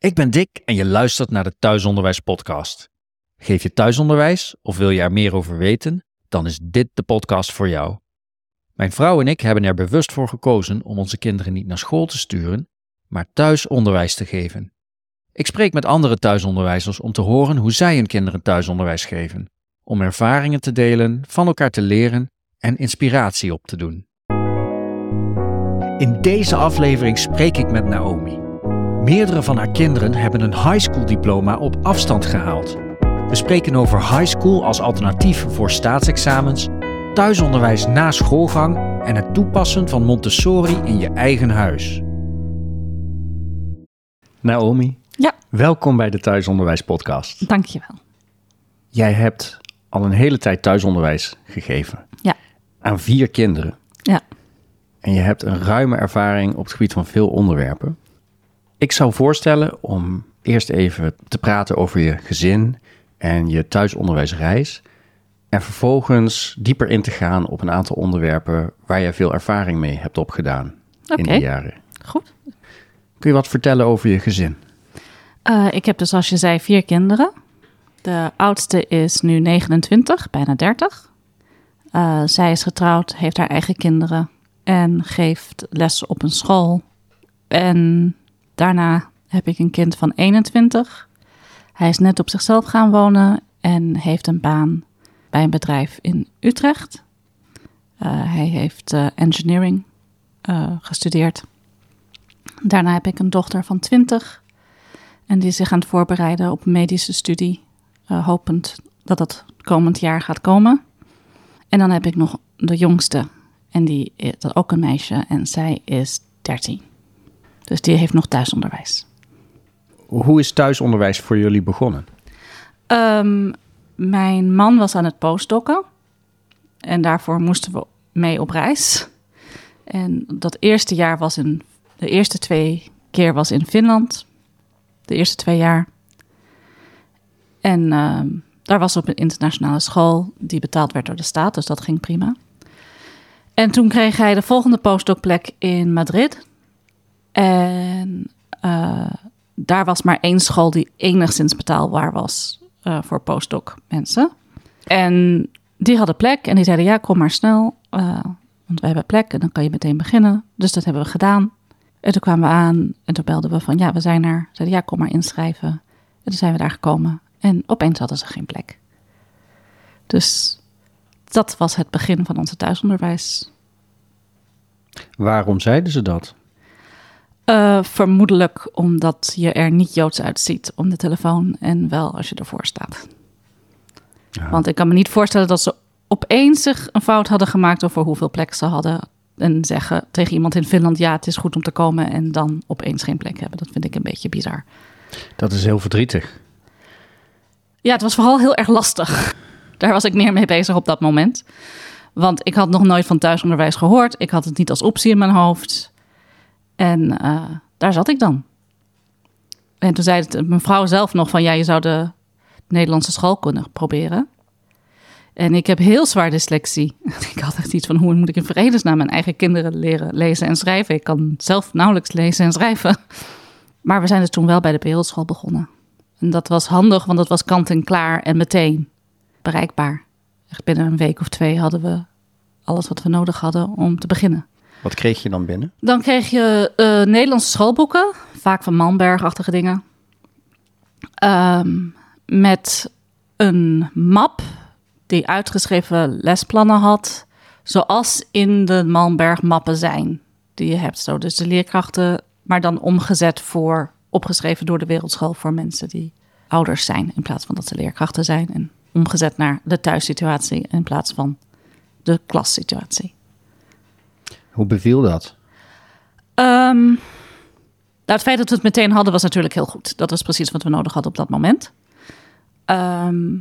Ik ben Dick en je luistert naar de Thuisonderwijs Podcast. Geef je thuisonderwijs of wil je er meer over weten? Dan is dit de podcast voor jou. Mijn vrouw en ik hebben er bewust voor gekozen om onze kinderen niet naar school te sturen, maar thuisonderwijs te geven. Ik spreek met andere thuisonderwijzers om te horen hoe zij hun kinderen thuisonderwijs geven, om ervaringen te delen, van elkaar te leren en inspiratie op te doen. In deze aflevering spreek ik met Naomi. Meerdere van haar kinderen hebben een high school diploma op afstand gehaald. We spreken over high school als alternatief voor staatsexamens, thuisonderwijs na schoolgang en het toepassen van Montessori in je eigen huis. Naomi, Ja. welkom bij de Thuisonderwijs Podcast. Dankjewel. Jij hebt al een hele tijd thuisonderwijs gegeven Ja. aan vier kinderen. Ja. En je hebt een ruime ervaring op het gebied van veel onderwerpen. Ik zou voorstellen om eerst even te praten over je gezin en je thuisonderwijsreis. En vervolgens dieper in te gaan op een aantal onderwerpen waar je veel ervaring mee hebt opgedaan in die jaren. Goed. Kun je wat vertellen over je gezin? Eh, ik heb dus, als je zei, vier kinderen. De oudste is nu 29, bijna 30. Eh, zij is getrouwd, heeft haar eigen kinderen en geeft les op een school. En daarna heb ik een kind van 21. Hij is net op zichzelf gaan wonen en heeft een baan bij een bedrijf in Utrecht. Eh, hij heeft eh, engineering eh, gestudeerd. Daarna heb ik een dochter van 20 en die is zich aan het voorbereiden op medische studie, hopend dat dat komend jaar gaat komen. En dan heb ik nog de jongste en die is ook een meisje en zij is 13. Dus die heeft nog thuisonderwijs. Hoe is thuisonderwijs voor jullie begonnen? Ehm, mijn man was aan het postdokken. En daarvoor moesten we mee op reis. En dat eerste jaar was in... De eerste twee keer was in Finland. De eerste twee jaar. En ehm, daar was op een internationale school die betaald werd door de staat. Dus dat ging prima. En toen kreeg hij de volgende postdocplek in Madrid. En eh, daar was maar één school die enigszins betaalbaar was eh, voor postdoc mensen. En die hadden plek en die zeiden ja, kom maar snel, eh, want we hebben plek en dan kan je meteen beginnen. Dus dat hebben we gedaan. En toen kwamen we aan en toen belden we van ja, we zijn er. Zeiden ja, kom maar inschrijven. En toen zijn we daar gekomen en opeens hadden ze geen plek. Dus dat was het begin van onze thuisonderwijs. Waarom zeiden ze dat? Eh, vermoedelijk omdat je er niet joods uitziet om de telefoon en wel als je ervoor staat. Ja. Want ik kan me niet voorstellen dat ze opeens zich een fout hadden gemaakt over hoeveel plek ze hadden. En zeggen tegen iemand in Finland: ja, het is goed om te komen. En dan opeens geen plek hebben. Dat vind ik een beetje bizar. Dat is heel verdrietig. Ja, het was vooral heel erg lastig. Daar was ik meer mee bezig op dat moment. Want ik had nog nooit van thuisonderwijs gehoord. Ik had het niet als optie in mijn hoofd. En eh, daar zat ik dan. En toen zei het, mijn vrouw zelf nog van... ja, je zou de Nederlandse school kunnen proberen. En ik heb heel zwaar dyslexie. ik had echt iets van... hoe moet ik in vredesnaam mijn eigen kinderen leren lezen en schrijven? Ik kan zelf nauwelijks lezen en schrijven. Maar we zijn dus toen wel bij de wereldschool begonnen. En dat was handig, want dat was kant en klaar en meteen bereikbaar. Echt binnen een week of twee hadden we alles wat we nodig hadden om te beginnen. Wat kreeg je dan binnen? Dan kreeg je eh, Nederlandse schoolboeken, vaak van Manberg-achtige dingen. Ehm, met een map die uitgeschreven lesplannen had, zoals in de Manberg-mappen zijn die je hebt. Dus de leerkrachten, maar dan omgezet voor, opgeschreven door de Wereldschool voor mensen die ouders zijn, in plaats van dat ze leerkrachten zijn. En omgezet naar de thuissituatie in plaats van de klassituatie. Hoe beviel dat? Ehm, nou, het feit dat we het meteen hadden was natuurlijk heel goed. Dat was precies wat we nodig hadden op dat moment. Ehm,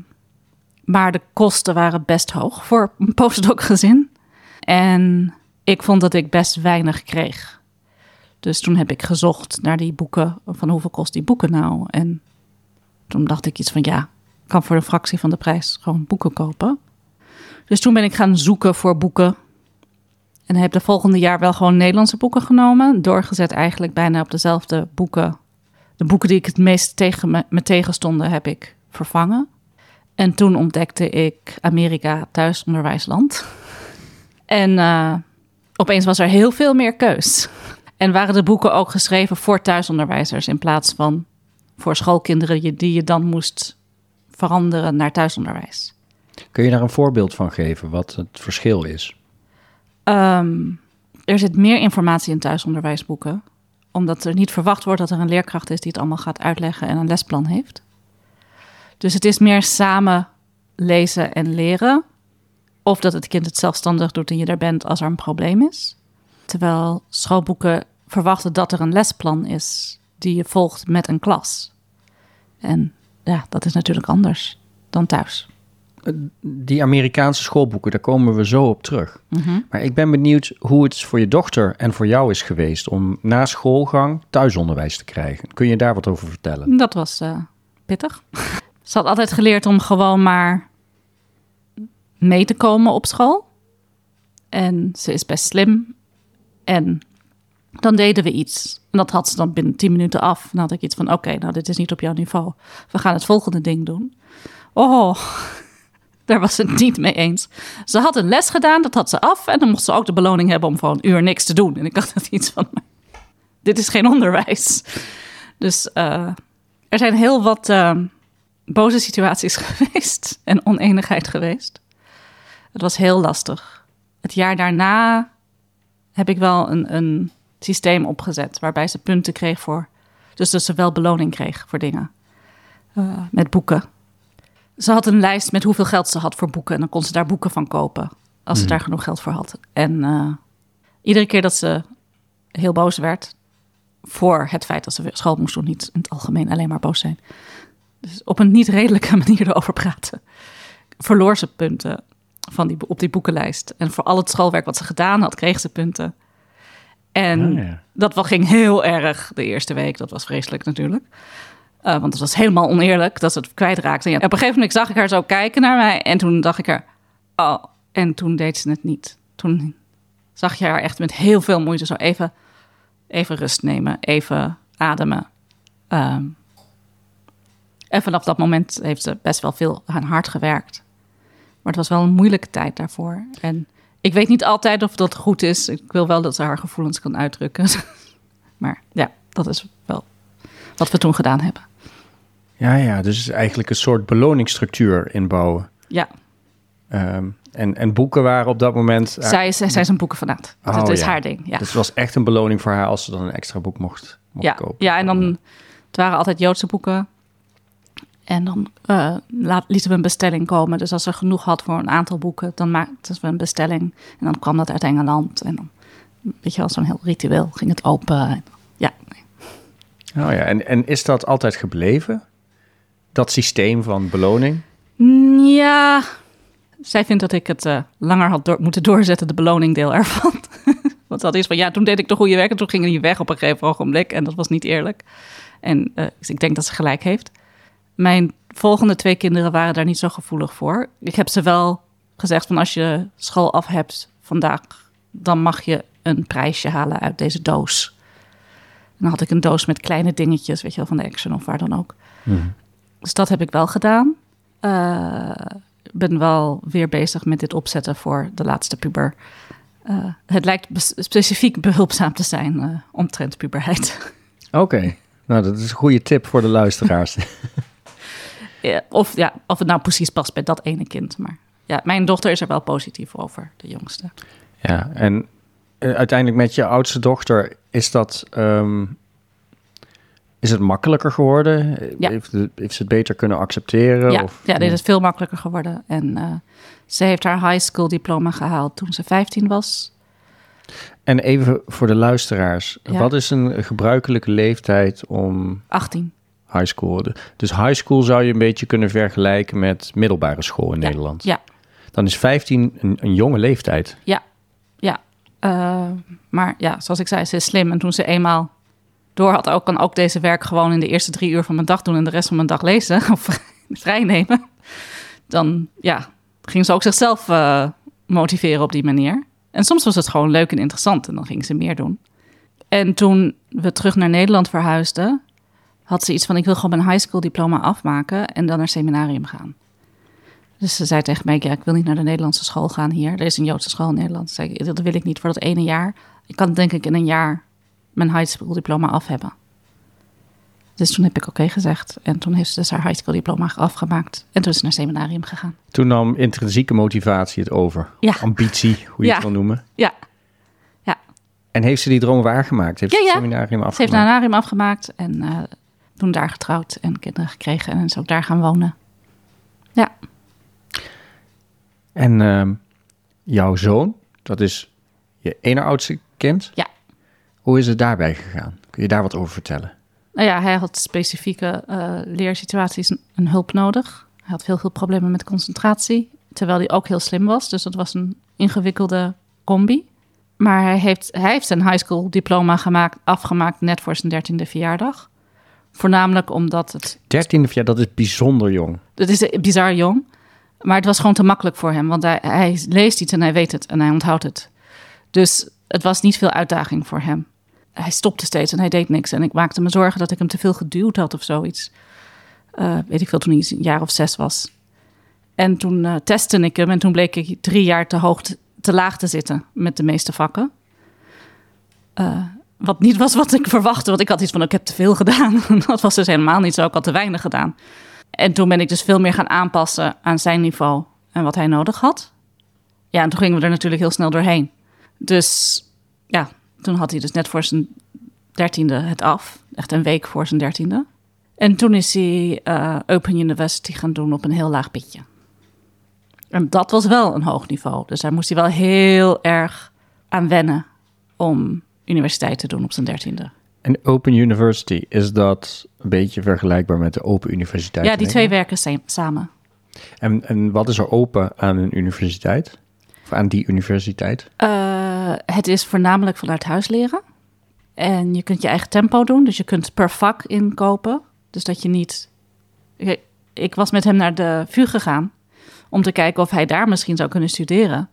maar de kosten waren best hoog voor een postdoc gezin. En ik vond dat ik best weinig kreeg. Dus toen heb ik gezocht naar die boeken, van hoeveel kost die boeken nou? En toen dacht ik iets van ja, ik kan voor een fractie van de prijs gewoon boeken kopen. Dus toen ben ik gaan zoeken voor boeken en heb de volgende jaar wel gewoon Nederlandse boeken genomen. Doorgezet eigenlijk bijna op dezelfde boeken de boeken die ik het meest tegen me, me tegenstonden, heb ik vervangen. En toen ontdekte ik Amerika thuisonderwijsland. En uh, opeens was er heel veel meer keus. En waren de boeken ook geschreven voor thuisonderwijzers in plaats van voor schoolkinderen die je dan moest veranderen naar thuisonderwijs. Kun je daar een voorbeeld van geven wat het verschil is? Um, er zit meer informatie in thuisonderwijsboeken, omdat er niet verwacht wordt dat er een leerkracht is die het allemaal gaat uitleggen en een lesplan heeft. Dus het is meer samen lezen en leren. Of dat het kind het zelfstandig doet en je er bent als er een probleem is. Terwijl schoolboeken verwachten dat er een lesplan is die je volgt met een klas. En ja, dat is natuurlijk anders dan thuis. Die Amerikaanse schoolboeken, daar komen we zo op terug. Mhm. Maar ik ben benieuwd hoe het voor je dochter en voor jou is geweest om na schoolgang thuisonderwijs te krijgen. Kun je daar wat over vertellen? Dat was uh, pittig. Ze had altijd geleerd om gewoon maar mee te komen op school. En ze is best slim. En dan deden we iets. En dat had ze dan binnen 10 minuten af. En dan had ik iets van: oké, nou, dit is niet op jouw niveau. We gaan het volgende ding doen. Oh, daar was het niet mee eens. Ze had een les gedaan, dat had ze af. En dan mocht ze ook de beloning hebben om gewoon een uur niks te doen. En ik had dat iets van: dit is geen onderwijs. Dus uh, er zijn heel wat. Uh, boze situaties geweest en oneenigheid geweest. Het was heel lastig. Het jaar daarna heb ik wel een, een systeem opgezet waarbij ze punten kreeg voor. Dus dat ze wel beloning kreeg voor dingen. Uh, met boeken. Ze had een lijst met hoeveel geld ze had voor boeken. En dan kon ze daar boeken van kopen. Als ze Hmm. daar genoeg geld voor had. En uh, iedere keer dat ze heel boos werd. Voor het feit dat ze school moest doen, niet in het algemeen alleen maar boos zijn dus op een niet redelijke manier erover praten. Verloor ze punten van die, op die boekenlijst. En voor al het schoolwerk wat ze gedaan had, kreeg ze punten. En Ah, ja. dat ging heel erg de eerste week. Dat was vreselijk natuurlijk. Uh, want het was helemaal oneerlijk dat ze het kwijtraakte. Op een gegeven moment zag ik haar zo kijken naar mij. En toen dacht ik er, oh. En toen deed ze het niet. Toen zag je haar echt met heel veel moeite zo even, even rust nemen. Even ademen. Um, en vanaf dat moment heeft ze best wel veel aan hard gewerkt. Maar het was wel een moeilijke tijd daarvoor. En ik weet niet altijd of dat goed is. Ik wil wel dat ze haar gevoelens kan uitdrukken. maar ja, dat is wel wat we toen gedaan hebben. Ja, ja, dus eigenlijk een soort beloningsstructuur inbouwen. Ja. Um, en, en boeken waren op dat moment... Zij is, zij is een boekenfanaat. Dus Oh, is ja. haar ding. Ja. Dus het was echt een beloning voor haar als ze dan een extra boek mocht, mocht ja. kopen. Ja, en dan... Het waren altijd Joodse boeken. En dan uh, laat, lieten we een bestelling komen. Dus als ze genoeg had voor een aantal boeken, dan maakten we een bestelling. En dan kwam dat uit Engeland. En dan, weet je wel, zo'n heel ritueel ging het open. En, ja. Oh ja, en, en is dat altijd gebleven? Dat systeem van beloning? Ja, zij vindt dat ik het uh, langer had door, moeten doorzetten, de beloningdeel ervan. Want dat is van, ja, toen deed ik de goede werk en toen gingen die weg op een gegeven ogenblik. En dat was niet eerlijk. En uh, dus ik denk dat ze gelijk heeft. Mijn volgende twee kinderen waren daar niet zo gevoelig voor. Ik heb ze wel gezegd van als je school af hebt vandaag, dan mag je een prijsje halen uit deze doos. En dan had ik een doos met kleine dingetjes, weet je wel, van de Action of waar dan ook. Mm. Dus dat heb ik wel gedaan. Uh, ben wel weer bezig met dit opzetten voor de laatste puber. Uh, het lijkt specifiek behulpzaam te zijn uh, omtrent puberheid. Oké, okay. nou dat is een goede tip voor de luisteraars. ja, of, ja, of het nou precies past bij dat ene kind. Maar ja, mijn dochter is er wel positief over, de jongste. Ja, en uiteindelijk met je oudste dochter is dat... Um, is het makkelijker geworden? Ja. Heeft, heeft ze het beter kunnen accepteren? Ja, of, ja dit is veel makkelijker geworden. En uh, ze heeft haar high school diploma gehaald toen ze 15 was. En even voor de luisteraars. Ja. Wat is een gebruikelijke leeftijd om... 18. High school. Dus high school zou je een beetje kunnen vergelijken met middelbare school in ja. Nederland. Ja. Dan is 15 een, een jonge leeftijd. Ja, ja. Uh, maar ja, zoals ik zei, ze is slim. En toen ze eenmaal door had, ook, kan ook deze werk gewoon in de eerste drie uur van mijn dag doen en de rest van mijn dag lezen of vrij nemen. Dan ja, ging ze ook zichzelf uh, motiveren op die manier. En soms was het gewoon leuk en interessant en dan ging ze meer doen. En toen we terug naar Nederland verhuisden, had ze iets van: ik wil gewoon mijn high school diploma afmaken en dan naar seminarium gaan. Dus ze zei tegen mij: ja, ik wil niet naar de Nederlandse school gaan hier. Er is een Joodse school in Nederland. Zei dat wil ik niet voor dat ene jaar. Ik kan denk ik in een jaar mijn high school diploma af hebben. Dus toen heb ik oké gezegd. En toen heeft ze dus haar high school diploma afgemaakt. En toen is ze naar seminarium gegaan. Toen nam intrinsieke motivatie het over. Ja. Ambitie, hoe je Ja. het wil noemen. Ja, ja. En heeft ze die droom waargemaakt? Heeft Ja, ze het seminarium Ze heeft afgemaakt? een seminarium afgemaakt en eh, toen daar getrouwd en kinderen gekregen. En is ook daar gaan wonen. Ja, En ehm, jouw zoon, dat is je ene oudste kind. Ja. Hoe is het daarbij gegaan? Kun je daar wat over vertellen? nou ja, hij had specifieke eh, leersituaties een hulp nodig. Hij had heel veel problemen met concentratie, terwijl hij ook heel slim was. Dus dat was een ingewikkelde combi. Maar hij heeft, hij heeft zijn high school diploma gemaakt, afgemaakt net voor zijn dertiende verjaardag. Voornamelijk omdat het Dertiende jaar, dat is bijzonder jong. Het is bizar jong. Maar het was gewoon te makkelijk voor hem. Want hij, hij leest iets en hij weet het en hij onthoudt het. Dus het was niet veel uitdaging voor hem. Hij stopte steeds en hij deed niks. En ik maakte me zorgen dat ik hem te veel geduwd had of zoiets. Eh, weet ik veel, toen hij een jaar of zes was. En toen eh, testte ik hem en toen bleek ik drie jaar te hoog, te, te laag te zitten met de meeste vakken. Eh, wat niet was wat ik verwachtte, want ik had iets van, ik heb te veel gedaan. dat was dus helemaal niet zo, ik had te weinig gedaan. En toen ben ik dus veel meer gaan aanpassen aan zijn niveau en wat hij nodig had. Ja, en toen gingen we er natuurlijk heel snel doorheen. Dus ja, toen had hij dus net voor zijn dertiende het af. Echt een week voor zijn dertiende. En toen is hij eh, Open University gaan doen op een heel laag pitje. En dat was wel een hoog niveau. Dus daar moest hij wel heel erg aan wennen om universiteit te doen op zijn dertiende. En Open University, is dat een beetje vergelijkbaar met de Open Universiteit? Ja, die twee werken sa- samen. En, en wat is er open aan een universiteit? Of aan die universiteit? Eh, het is voornamelijk vanuit huis leren. En je kunt je eigen tempo doen. Dus je kunt per vak inkopen. Dus dat je niet... Ik, ik was met hem naar de VU gegaan... om te kijken of hij daar misschien zou kunnen studeren.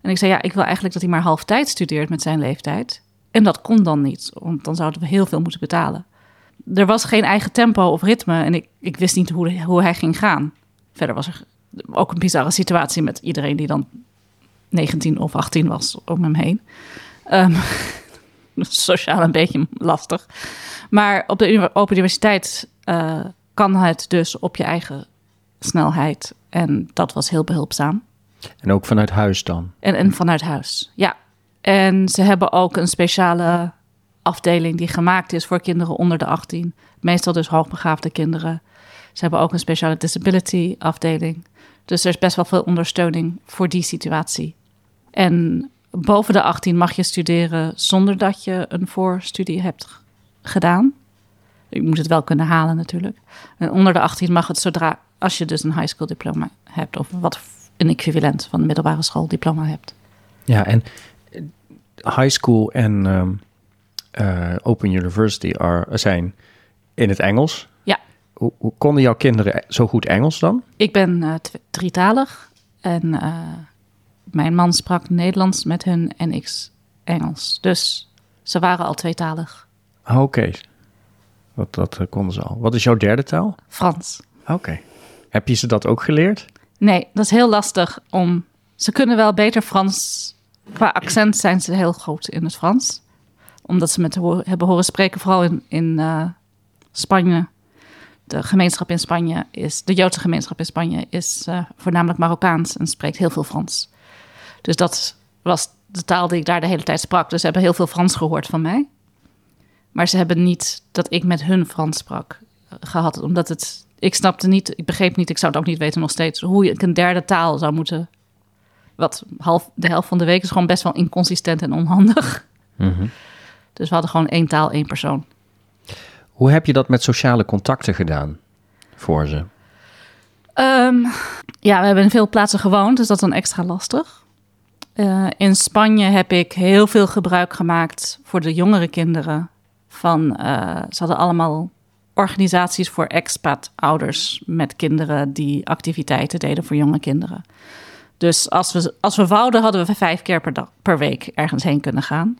En ik zei, ja, ik wil eigenlijk dat hij maar half tijd studeert met zijn leeftijd. En dat kon dan niet, want dan zouden we heel veel moeten betalen. Er was geen eigen tempo of ritme en ik, ik wist niet hoe, hoe hij ging gaan. Verder was er ook een bizarre situatie met iedereen die dan 19 of 18 was om hem heen. Ehm, sociaal een beetje lastig. Maar op de Open Universiteit eh, kan het dus op je eigen snelheid. En dat was heel behulpzaam. En ook vanuit huis dan? En, en vanuit huis, ja. En ze hebben ook een speciale afdeling die gemaakt is voor kinderen onder de 18. Meestal dus hoogbegaafde kinderen. Ze hebben ook een speciale disability afdeling. Dus er is best wel veel ondersteuning voor die situatie. En boven de 18 mag je studeren zonder dat je een voorstudie hebt gedaan. Je moet het wel kunnen halen natuurlijk. En onder de 18 mag het zodra, als je dus een high school diploma hebt... of wat een equivalent van een middelbare school diploma hebt. Ja, en high school en ehm, eh, Open University are, zijn in het Engels. Hoe, hoe konden jouw kinderen zo goed Engels dan? Ik ben tw- drietalig en eh, mijn man sprak Nederlands met hun en ik Engels. Dus ze waren al tweetalig. Ah, Oké, dat, dat eh, konden ze al. Wat is jouw derde taal? Frans. Oké. Heb je ze dat ook geleerd? Nee, dat is heel lastig om. Ze kunnen wel beter Frans. Qua accent zijn ze heel goed in het Frans. Omdat ze met hebben horen spreken, vooral in, in Spanje. De gemeenschap in Spanje is. De Joodse gemeenschap in Spanje is eh, voornamelijk Marokkaans en spreekt heel veel Frans. Dus dat was de taal die ik daar de hele tijd sprak. Dus ze hebben heel veel Frans gehoord van mij. Maar ze hebben niet dat ik met hun Frans sprak eh, gehad. Omdat het. Ik snapte niet, ik begreep niet, ik zou het ook niet weten nog steeds. hoe ik een derde taal zou moeten. Wat half, de helft van de week is gewoon best wel inconsistent en onhandig. Dus we hadden gewoon één taal, één persoon. Hoe heb je dat met sociale contacten gedaan voor ze? Ehm, ja, we hebben in veel plaatsen gewoond, dus dat is dan extra lastig. Eh, in Spanje heb ik heel veel gebruik gemaakt voor de jongere kinderen. Van, eh, ze hadden allemaal organisaties voor expat-ouders met kinderen die activiteiten deden voor jonge kinderen. Dus als we, als we wouden, hadden we vijf keer per, dag, per week ergens heen kunnen gaan.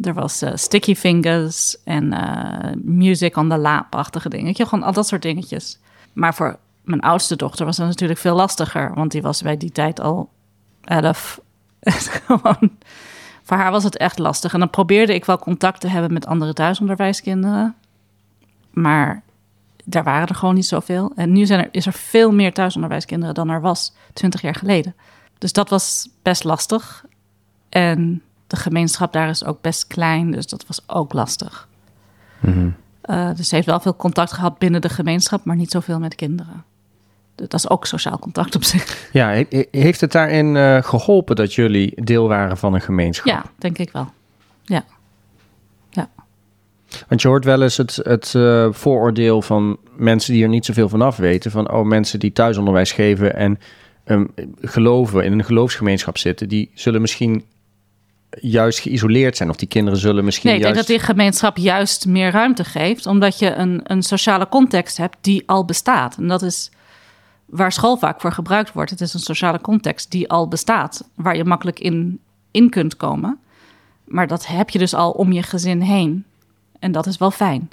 Er was eh, Sticky Fingers en eh, Music on the Lap-achtige dingen. Gewoon al dat soort dingetjes. Maar voor mijn oudste dochter was het natuurlijk veel lastiger. Want die was bij die tijd al elf. gewoon, voor haar was het echt lastig. En dan probeerde ik wel contact te hebben met andere thuisonderwijskinderen. Maar daar waren er gewoon niet zoveel. En nu zijn er, is er veel meer thuisonderwijskinderen dan er was 20 jaar geleden. Dus dat was best lastig. En de gemeenschap daar is ook best klein, dus dat was ook lastig. Uh, dus ze heeft wel veel contact gehad binnen de gemeenschap, maar niet zoveel met kinderen. Dus dat is ook sociaal contact op zich. Ja, he- he- heeft het daarin eh, geholpen dat jullie deel waren van een gemeenschap? Ja, denk ik wel. Ja. Ja. Want je hoort wel eens het, het eh, vooroordeel van mensen die er niet zoveel van af weten. Van oh, mensen die thuisonderwijs geven en ehm, geloven in een geloofsgemeenschap zitten, die zullen misschien juist geïsoleerd zijn. Of die kinderen zullen misschien Nee, ik denk juist... dat die gemeenschap juist meer ruimte geeft, omdat je een, een sociale context hebt die al bestaat. En dat is waar school vaak voor gebruikt wordt. Het is een sociale context die al bestaat, waar je makkelijk in, in kunt komen. Maar dat heb je dus al om je gezin heen. En dat is wel fijn.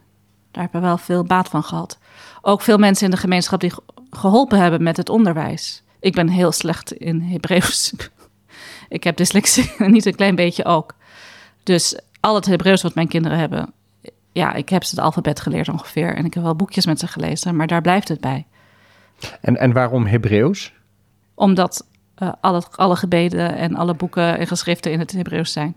Daar hebben we wel veel baat van gehad. Ook veel mensen in de gemeenschap die ge- geholpen hebben met het onderwijs. Ik ben heel slecht in Hebreeuws. Ik heb dyslexie, niet een klein beetje ook. Dus al het Hebreeuws wat mijn kinderen hebben, ja, ik heb ze het alfabet geleerd ongeveer. En ik heb wel boekjes met ze gelezen, maar daar blijft het bij. En, en waarom Hebreeuws? Omdat eh, alle, alle gebeden en alle boeken en geschriften in het Hebreeuws zijn.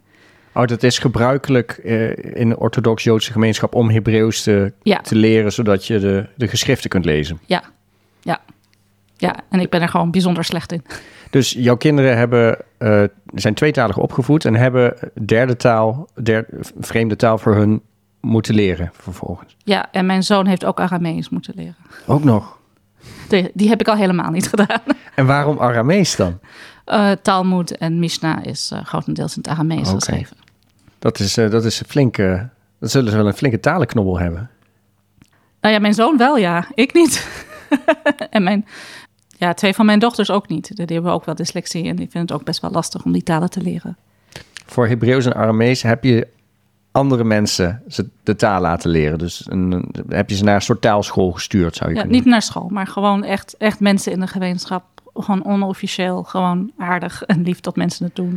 Oh, dat is gebruikelijk eh, in de orthodox-Joodse gemeenschap om Hebreeuws te, Ja. te leren, zodat je de, de geschriften kunt lezen. Ja, ja, ja. En ik ben er gewoon bijzonder slecht in. Dus jouw kinderen hebben, eh, zijn tweetalig opgevoed en hebben derde taal, vreemde taal voor hun moeten leren vervolgens. Ja, en mijn zoon heeft ook Aramees moeten leren. Ook nog. Die, die heb ik al helemaal niet gedaan. En waarom Aramees dan? Eh Talmud en Mishnah is eh, grotendeels in het Aramees geschreven. Dat is, dat is een flinke, dat zullen ze wel een flinke talenknobbel hebben. Nou ja, mijn zoon wel, ja. Ik niet. en mijn, ja, twee van mijn dochters ook niet. Die hebben ook wel dyslexie en die vinden het ook best wel lastig om die talen te leren. Voor Hebreeuws en Aramees heb je andere mensen ze de taal laten leren. Dus een, heb je ze naar een soort taalschool gestuurd, zou je Ja, kunnen niet naar school, maar gewoon echt, echt mensen in de gemeenschap. Gewoon onofficieel, gewoon aardig en lief dat mensen het doen.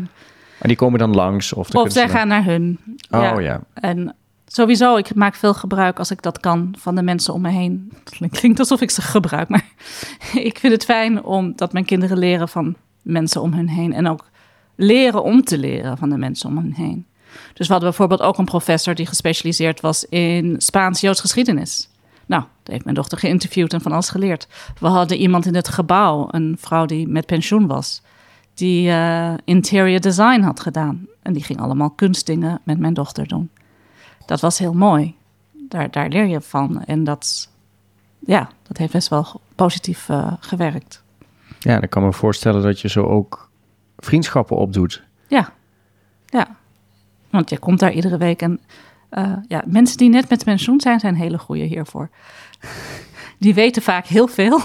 Maar die komen dan langs. Of, Of zij gaan naar hun. Oh ja. En sowieso, ik maak veel gebruik als ik dat kan van de mensen om me heen. Het klinkt- alsof ik ze gebruik, maar ik vind het fijn om dat mijn kinderen leren van mensen om hun heen. En ook leren om te leren van de mensen om hen heen. Dus we hadden bijvoorbeeld ook een professor die gespecialiseerd was in Spaans-Joods geschiedenis. Nou, daar heeft mijn dochter geïnterviewd en van alles geleerd. We hadden iemand in het gebouw, een vrouw die met pensioen was, die eh, interior design had gedaan. En die ging allemaal kunstdingen met mijn dochter doen. Dat was heel mooi. Daar, daar leer je van. En dat, ja, dat heeft best wel positief eh, gewerkt. ja, dan kan me voorstellen dat je zo ook vriendschappen opdoet. Ja, ja. Want je komt daar iedere week en eh, ja, mensen die net met pensioen zijn, zijn hele goede hiervoor. Die weten vaak heel veel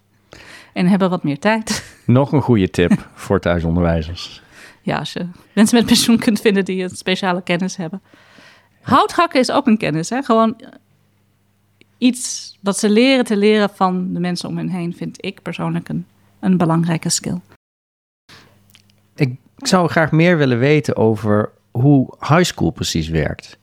en hebben wat meer tijd. Nog een goede tip voor thuisonderwijzers. Ja, als je mensen met pensioen kunt vinden die een speciale kennis hebben. Houthakken is ook een kennis, hè? Gewoon iets wat ze leren te leren van de mensen om hen heen, vind ik persoonlijk een, een belangrijke skill. Ik zou graag meer willen weten over hoe high school precies werkt.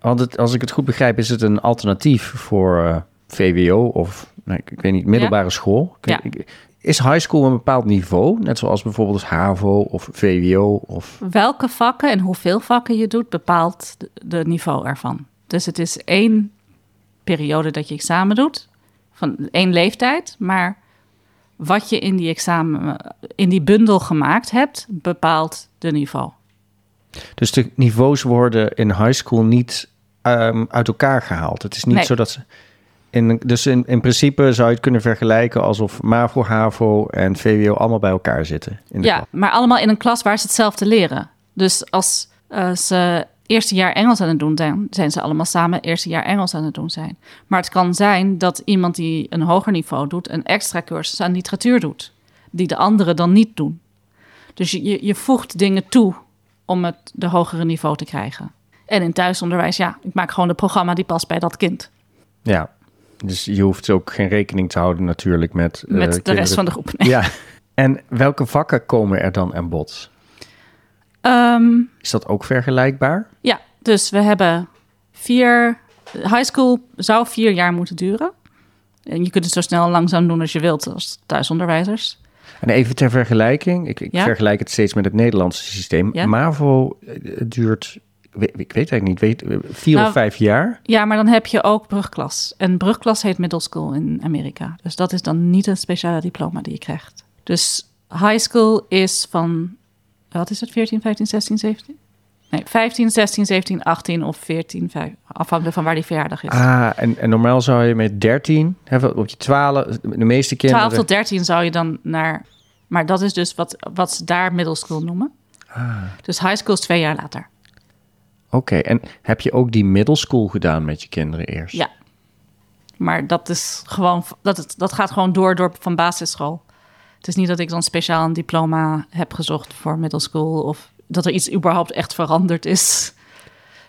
Want het, als ik het goed begrijp, is het een alternatief voor eh, VWO of nee, ik, ik weet niet, middelbare school. Ik- Ja. ik- is high school een bepaald niveau? Net zoals bijvoorbeeld HAVO of VWO of... Welke vakken en hoeveel vakken je doet, bepaalt de, niveau ervan. Dus het is één periode dat je examen doet, van één leeftijd, maar wat je in die examen, in die bundel gemaakt hebt, bepaalt de niveau. Dus de niveaus worden in high school niet ehm, uit elkaar gehaald. Het is niet Nee. zo dat ze... In, dus in, in principe zou je het kunnen vergelijken alsof MAVO, HAVO en VWO allemaal bij elkaar zitten. In de Ja, klas. maar allemaal in een klas waar ze hetzelfde leren. Dus als eh, ze eerste jaar Engels aan het doen zijn, zijn ze allemaal samen eerste jaar Engels aan het doen zijn. Maar het kan zijn dat iemand die een hoger niveau doet, een extra cursus aan literatuur doet, die de anderen dan niet doen. Dus je, je, voegt dingen toe om het de hogere niveau te krijgen. En in thuisonderwijs, ja, ik maak gewoon het programma die past bij dat kind. Ja, dus je hoeft ook geen rekening te houden natuurlijk met... eh, Met de kinderen. rest van de groep. Nee. Ja, en welke vakken komen er dan aan bod? Ehm, Is dat ook vergelijkbaar? ja, dus we hebben vier... High school zou vier jaar moeten duren. En je kunt het zo snel en langzaam doen als je wilt als thuisonderwijzers. En even ter vergelijking, ik, ik Ja? vergelijk het steeds met het Nederlandse systeem. Ja? MAVO eh, het duurt, ik weet, eigenlijk niet, weet, vier Nou, of vijf jaar. Ja, maar dan heb je ook brugklas. En brugklas heet middle school in Amerika. Dus dat is dan niet een speciale diploma die je krijgt. Dus high school is van, wat is het, 14, 15, 16, 17? Nee, 15, 16, 17, 18 of 14, 5, afhankelijk van waar die verjaardag is. Ah, en, en normaal zou je met 13, hè, op je 12, de meeste kinderen... 12 tot 13 zou je dan naar, maar dat is dus wat, wat ze daar middle school noemen. Ah, Dus high school is twee jaar later. Oké, en heb je ook die middle school gedaan met je kinderen eerst? Ja. Maar dat is gewoon, dat, het, dat gaat gewoon door, door van basisschool. Het is niet dat ik dan speciaal een diploma heb gezocht voor middle school of dat er iets überhaupt echt veranderd is.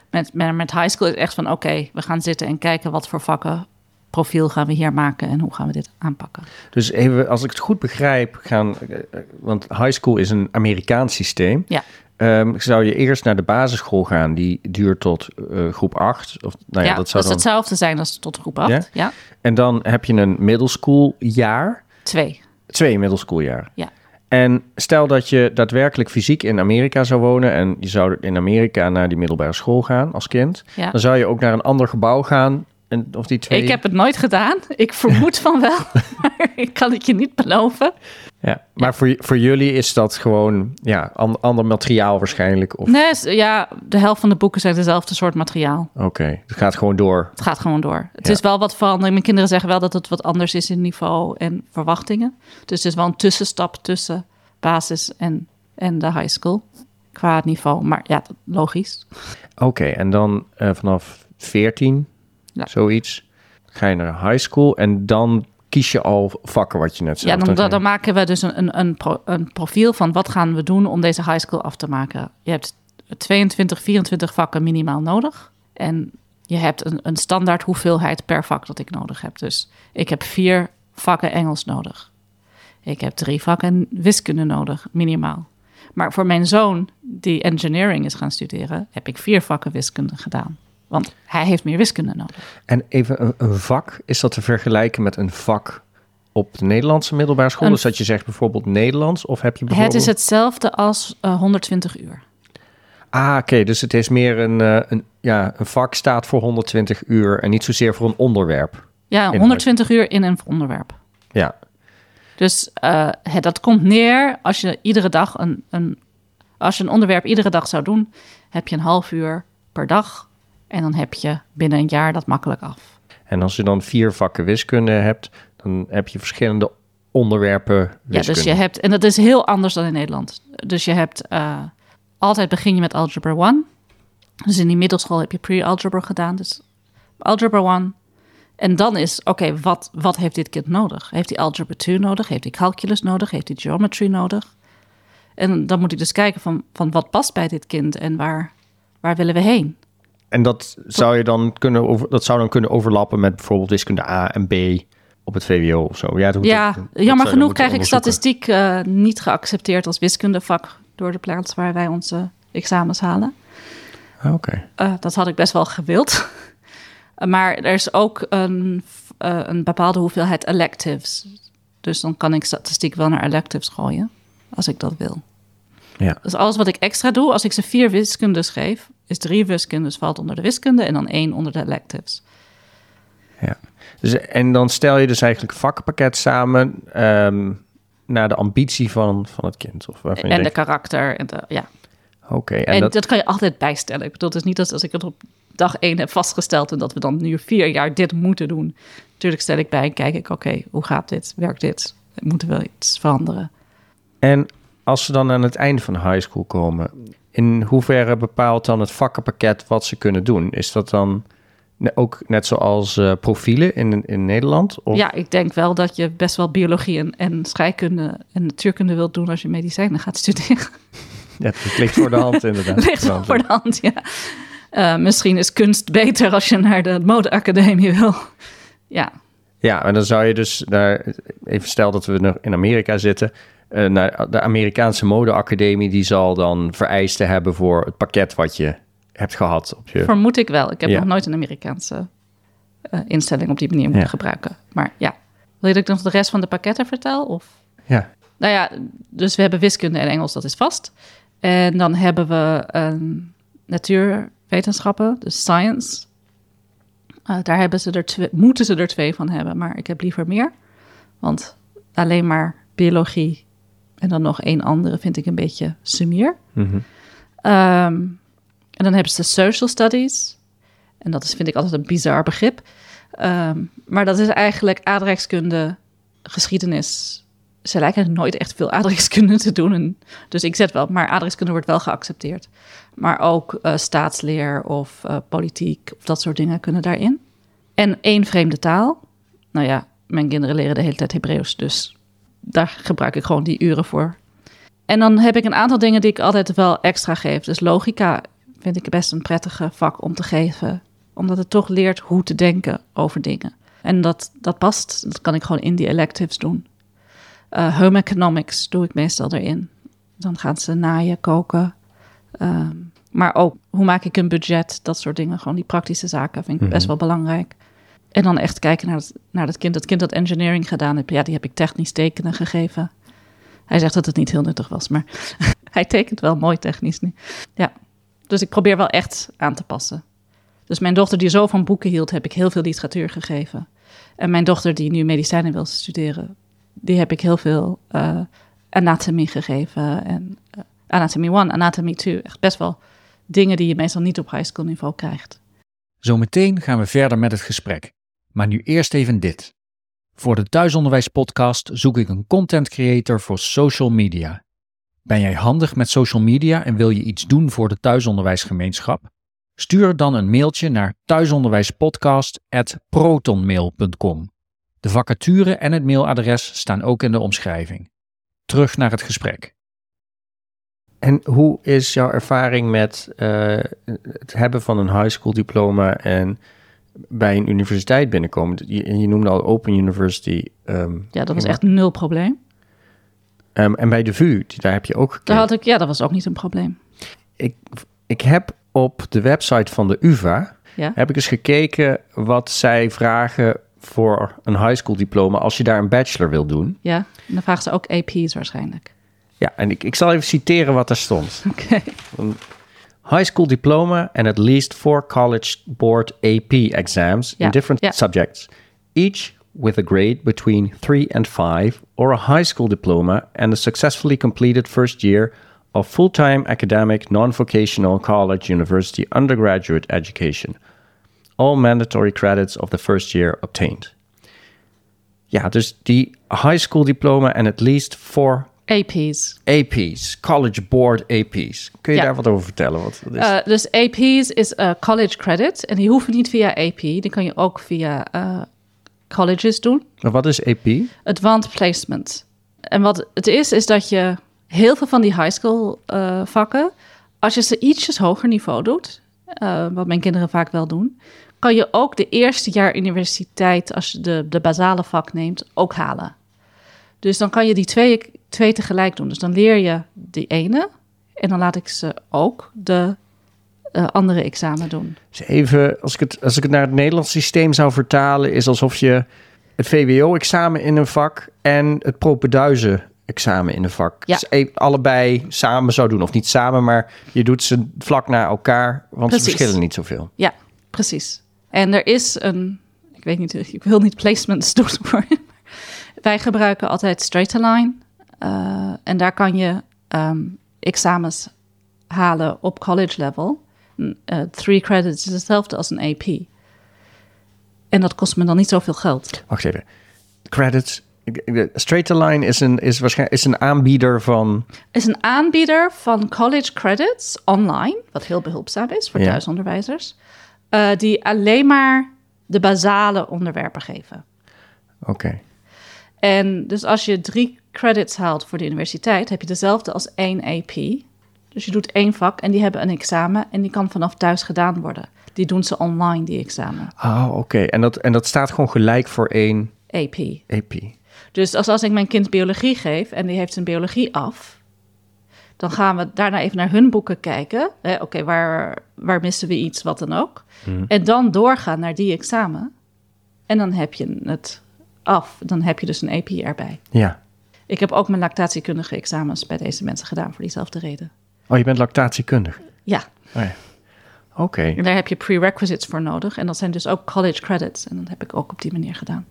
Met, met, met high school is het echt van oké, we gaan zitten en kijken wat voor vakken profiel gaan we hier maken en hoe gaan we dit aanpakken. Dus even, als ik het goed begrijp, gaan, eh, eh, want high school is een Amerikaans systeem. Ja. Ehm, zou je eerst naar de basisschool gaan, die duurt tot eh, groep 8. Of, nou ja, ja, dat zou dan... hetzelfde zijn als tot groep 8. Ja? Ja, En dan heb je een middle school jaar, twee. twee middle school jaar. Ja. En stel dat je daadwerkelijk fysiek in Amerika zou wonen en je zou in Amerika naar die middelbare school gaan als kind, Ja. dan zou je ook naar een ander gebouw gaan. En, of die twee. Ik heb het nooit gedaan. Ik vermoed van wel, maar ik kan het je niet beloven. Ja, maar Voor, voor jullie is dat gewoon ja, an- ander materiaal waarschijnlijk. Of... Nee, ja, de helft van de boeken zijn dezelfde soort materiaal. Oké, het gaat gewoon door. Het gaat gewoon door. Het Ja. is wel wat verandering. Mijn kinderen zeggen wel dat het wat anders is in niveau en verwachtingen. Dus het is wel een tussenstap tussen basis en, en de high school. Qua niveau. Maar ja, logisch. Oké, en dan eh, vanaf 14, Ja. zoiets, ga je naar high school en dan kies je al vakken wat je net zei. Ja, dan, dan, maken we dus een, een, een, pro- een profiel van wat gaan we doen om deze high school af te maken. Je hebt 22, 24 vakken minimaal nodig. En je hebt een, een standaard hoeveelheid per vak dat ik nodig heb. Dus ik heb vier vakken Engels nodig. Ik heb drie vakken wiskunde nodig, minimaal. Maar voor mijn zoon, die engineering is gaan studeren, heb ik vier vakken wiskunde gedaan. Want hij heeft meer wiskunde nodig. En even een, een vak, is dat te vergelijken met een vak op de Nederlandse middelbare school? Een- dus dat je zegt bijvoorbeeld Nederlands of heb je Het bijvoorbeeld... is hetzelfde als eh, 120 uur. Ah, oké, dus het is meer een, eh, een, ja, een vak staat voor 120 uur en niet zozeer voor een onderwerp. Ja, 120 uur in een onderwerp. Ja, Dus eh, het, dat komt neer als je iedere dag een, een, als je een onderwerp iedere dag zou doen, heb je een half uur per dag. En dan heb je binnen een jaar dat makkelijk af. en als je dan vier vakken wiskunde hebt, dan heb je verschillende onderwerpen Ja, wiskunde. dus je hebt, en dat is heel anders dan in Nederland. Dus je hebt eh, altijd begin je met Algebra 1. Dus in die middelschool heb je pre-algebra gedaan. Dus Algebra 1. En dan is, oké, wat, wat heeft dit kind nodig? Heeft hij Algebra 2 nodig? Heeft hij calculus nodig? Heeft hij geometry nodig? En dan moet ik dus kijken van, van wat past bij dit kind en waar, waar willen we heen? En dat zou je dan kunnen over, dat zou dan kunnen overlappen met bijvoorbeeld wiskunde A en B op het VWO of zo. Ja, dat, Ja, dat- dat jammer genoeg krijg ik statistiek eh, niet geaccepteerd als wiskundevak door de plaats waar wij onze examens halen. Ah, Oké. Eh, dat had ik best wel gewild. maar er is ook een, eh, een bepaalde hoeveelheid electives. Dus dan kan ik statistiek wel naar electives gooien, als ik dat wil. Ja. Dus alles wat ik extra doe, als ik ze vier wiskundes geef, is drie wiskundes valt onder de wiskunde en dan één onder de electives. Ja. Dus, en dan stel je dus eigenlijk een vakkenpakket samen ehm, naar de ambitie van, van het kind. Of En de denkt, karakter. En de, ja. oké. En, en dat, dat... kan je altijd bijstellen. Ik bedoel, het is niet dat als ik het op dag één heb vastgesteld en dat we dan nu vier jaar dit moeten doen. Natuurlijk stel ik bij en kijk ik, oké, hoe gaat dit? Werkt dit? Moeten we iets veranderen? en als ze dan aan het einde van de high school komen, in hoeverre bepaalt dan het vakkenpakket wat ze kunnen doen? Is dat dan ook net zoals eh, profielen in, in Nederland? Of? Ja, ik denk wel dat je best wel biologie en, en scheikunde en natuurkunde wilt doen als je medicijnen gaat studeren. Ja, het ligt voor de hand inderdaad. ligt wel voor de hand, ja. Eh, misschien is kunst beter als je naar de modeacademie wil. Ja, Ja, en dan zou je dus daar, even stel dat we nog in Amerika zitten, naar de Amerikaanse modeacademie, die zal dan vereisten hebben voor het pakket wat je hebt gehad op je. vermoed ik wel. Ik heb Ja. nog nooit een Amerikaanse eh, instelling op die manier moeten Ja. gebruiken. Maar ja, wil je dat ik nog de rest van de pakketten vertel? Of? Ja, Nou ja, dus we hebben wiskunde en Engels, dat is vast. En dan hebben we een natuurwetenschappen, dus science. Eh, daar hebben ze er twee, moeten ze er twee van hebben, maar ik heb liever meer. Want alleen maar biologie en dan nog één andere vind ik een beetje sumier. Mhm. Ehm, en dan hebben ze social studies. En dat is, vind ik altijd een bizar begrip. Ehm, maar dat is eigenlijk aardrijkskunde, geschiedenis. Ze lijken nooit echt veel aardrijkskunde te doen. En, dus ik zet wel, maar aardrijkskunde wordt wel geaccepteerd. Maar ook eh, staatsleer of eh, politiek of dat soort dingen kunnen daarin. En één vreemde taal. Nou ja, mijn kinderen leren de hele tijd Hebreeuws, dus daar gebruik ik gewoon die uren voor. En dan heb ik een aantal dingen die ik altijd wel extra geef. Dus logica vind ik best een prettige vak om te geven. Omdat het toch leert hoe te denken over dingen. En dat, dat past. Dat kan ik gewoon in die electives doen. Eh, home economics doe ik meestal erin. Dan gaan ze naaien, koken. Ehm, maar ook hoe maak ik een budget, dat soort dingen. Gewoon die praktische zaken vind ik best wel belangrijk. En dan echt kijken naar het, naar het kind. Dat kind dat engineering gedaan heeft, ja, die heb ik technisch tekenen gegeven. Hij zegt dat het niet heel nuttig was, maar hij tekent wel mooi technisch nu. Ja, dus ik probeer wel echt aan te passen. Dus mijn dochter die zo van boeken hield, heb ik heel veel literatuur gegeven. En mijn dochter die nu medicijnen wil studeren, die heb ik heel veel eh anatomie gegeven. En eh, anatomy 1, anatomy 2. Echt best wel dingen die je meestal niet op high school niveau krijgt. Zometeen gaan we verder met het gesprek. Maar nu eerst even dit. Voor de Thuisonderwijs-podcast zoek ik een content creator voor social media. Ben jij handig met social media en wil je iets doen voor de thuisonderwijsgemeenschap? Stuur dan een mailtje naar thuisonderwijspodcast.protonmail.com. De vacature en het mailadres staan ook in de omschrijving. Terug naar het gesprek. En hoe is jouw ervaring met eh, het hebben van een high school diploma en bij een universiteit binnenkomen? Je, je noemde al Open University. ehm, Ja, dat was echt nul probleem. ehm, en bij de VU, daar heb je ook Daar gekeken. had ik, ja, dat was ook niet een probleem. Ik, ik heb op de website van de UvA Ja, heb ik eens gekeken wat zij vragen voor een high school diploma als je daar een bachelor wil doen. ja. En dan vragen ze ook AP's waarschijnlijk. Ja, en ik, ik zal even citeren wat daar stond. Oké. High school diploma and at least four college board AP exams Ja, in different ja. subjects, each with a grade between three and five, or a high school diploma and a successfully completed first year of full-time academic non-vocational college university undergraduate education. All mandatory credits of the first year obtained. Ja, dus die high school diploma and at least four AP's. AP's, college board AP's. Kun je Ja. daar wat over vertellen? Wat dat is? Eh, dus AP's is college credit. En die hoeven niet via AP. Die kan je ook via eh, colleges doen. Maar wat is AP? Advanced placement. En wat het is, is dat je heel veel van die high school eh, vakken, als je ze ietsjes hoger niveau doet, wat mijn kinderen vaak wel doen, kan je ook de eerste jaar universiteit, als je de, de basale vak neemt, ook halen. Dus dan kan je die twee, twee tegelijk doen. Dus dan leer je die ene en dan laat ik ze ook de eh, andere examen doen. Dus even, als ik, het, als ik het naar het Nederlands systeem zou vertalen, is alsof je het VWO-examen in een vak en het propeduizen-examen in een vak. Ja. Dus e- allebei samen zou doen. Of niet samen, maar je doet ze vlak na elkaar, want Precies. ze verschillen niet zoveel. Ja, precies. En er is een, ik weet niet, ik wil niet placements doen. Wij gebruiken altijd Straight-Align. Eh, en daar kan je ehm, examens halen op college level. Eh, three credits is hetzelfde als een AP. En dat kost me dan niet zoveel geld. Wacht even. Credits. Straight Line is een, is waarschijnlijk is een aanbieder van. is een aanbieder van college credits online, wat heel behulpzaam is voor Ja. thuisonderwijzers, eh, die alleen maar de basale onderwerpen geven. Oké. En dus als je drie credits haalt voor de universiteit, heb je dezelfde als één AP. Dus je doet één vak en die hebben een examen en die kan vanaf thuis gedaan worden. Die doen ze online, die examen. Oh, oké. En, dat, en dat staat gewoon gelijk voor één AP. AP. Dus als, als ik mijn kind biologie geef en die heeft zijn biologie af, dan gaan we daarna even naar hun boeken kijken. Oké, waar, waar missen we iets, wat dan ook. En dan doorgaan naar die examen. En dan heb je het af. Dan heb je dus een AP erbij. Ja. Ik heb ook mijn lactatiekundige examens bij deze mensen gedaan voor diezelfde reden. Oh, je bent lactatiekundig. Ja, Oh, ja. Oké. en daar heb je prerequisites voor nodig. En dat zijn dus ook college credits. En dat heb ik ook op die manier gedaan.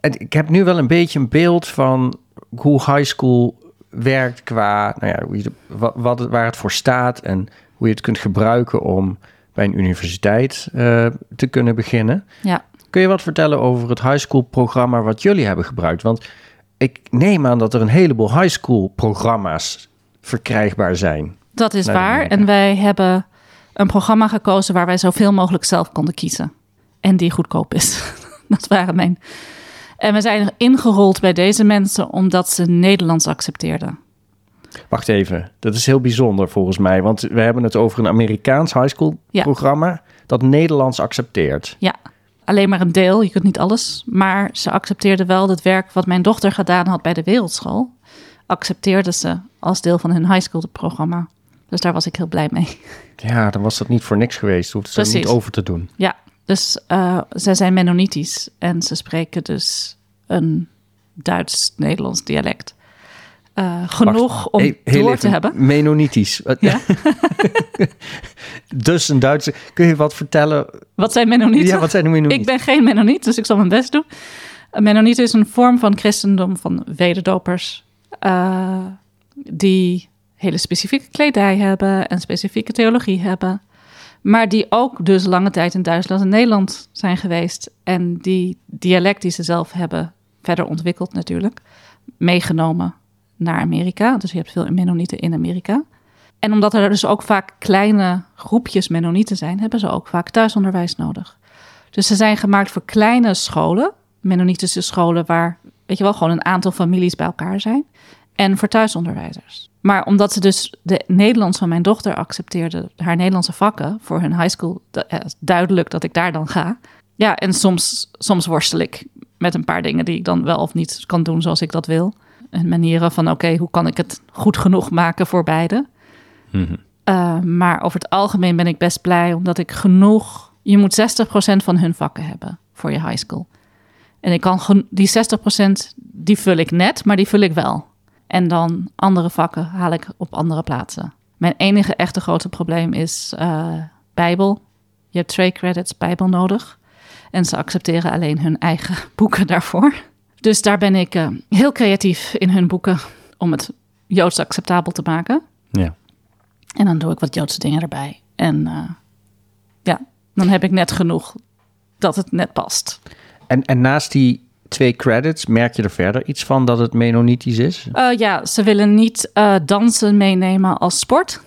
En ik heb nu wel een beetje een beeld van hoe high school werkt qua, nou ja, hoe je, wat, waar het voor staat en hoe je het kunt gebruiken om bij een universiteit eh, te kunnen beginnen. Ja, Kun je wat vertellen over het high school programma wat jullie hebben gebruikt? Want ik neem aan dat er een heleboel high school programma's verkrijgbaar zijn. dat is waar. En wij hebben een programma gekozen waar wij zoveel mogelijk zelf konden kiezen. En die goedkoop is. dat waren mijn. En we zijn ingerold bij deze mensen omdat ze Nederlands accepteerden. Wacht even, dat is heel bijzonder volgens mij, want we hebben het over een Amerikaans high school Ja. programma dat Nederlands accepteert. Ja, alleen maar een deel, je kunt niet alles. Maar ze accepteerden wel het werk wat mijn dochter gedaan had bij de wereldschool. Accepteerden ze als deel van hun high school programma. Dus daar was ik heel blij mee. Ja, dan was dat niet voor niks geweest. Hoefde ze niet over te doen. Ja, dus eh, zij zijn Mennonitisch en ze spreken dus een Duits-Nederlands dialect. Eh, genoeg om heel door te hebben. Mennonitisch. Ja. dus een Duitse. Kun je wat vertellen? Wat zijn Mennonieten? Ja, wat zijn de Mennonieten? Ik ben geen Mennoniet, dus ik zal mijn best doen. Een Mennoniet is een vorm van christendom van wederdopers. eh, die hele specifieke kledij hebben en specifieke theologie hebben. Maar die ook dus lange tijd in Duitsland en Nederland zijn geweest. En die dialect die ze zelf hebben, verder ontwikkeld natuurlijk, meegenomen naar Amerika. Dus je hebt veel Mennonieten in Amerika. En omdat er dus ook vaak kleine groepjes Mennonieten zijn, hebben ze ook vaak thuisonderwijs nodig. Dus ze zijn gemaakt voor kleine scholen, Mennonitische scholen, waar, weet je wel, gewoon een aantal families bij elkaar zijn. En voor thuisonderwijzers. Maar omdat ze dus de Nederlands van mijn dochter accepteerde, haar Nederlandse vakken voor hun high school, duidelijk dat ik daar dan ga. Ja, en soms, soms worstel ik met een paar dingen die ik dan wel of niet kan doen zoals ik dat wil. En manieren van, oké, hoe kan ik het goed genoeg maken voor beide? Uh, maar over het algemeen ben ik best blij, omdat ik genoeg. Je moet 60% van hun vakken hebben voor je high school. En ik kan die 60% die vul ik net, maar die vul ik wel. En dan andere vakken haal ik op andere plaatsen. Mijn enige echte grote probleem is uh, Bijbel. Je hebt twee credits Bijbel nodig. En ze accepteren alleen hun eigen boeken daarvoor. Dus daar ben ik uh, heel creatief in hun boeken om het Joods acceptabel te maken. Ja. En dan doe ik wat Joodse dingen erbij. En uh, ja, dan heb ik net genoeg dat het net past. En, en naast die twee credits, merk je er verder iets van dat het Mennonitisch is? Uh, ja, ze willen niet uh, dansen meenemen als sport.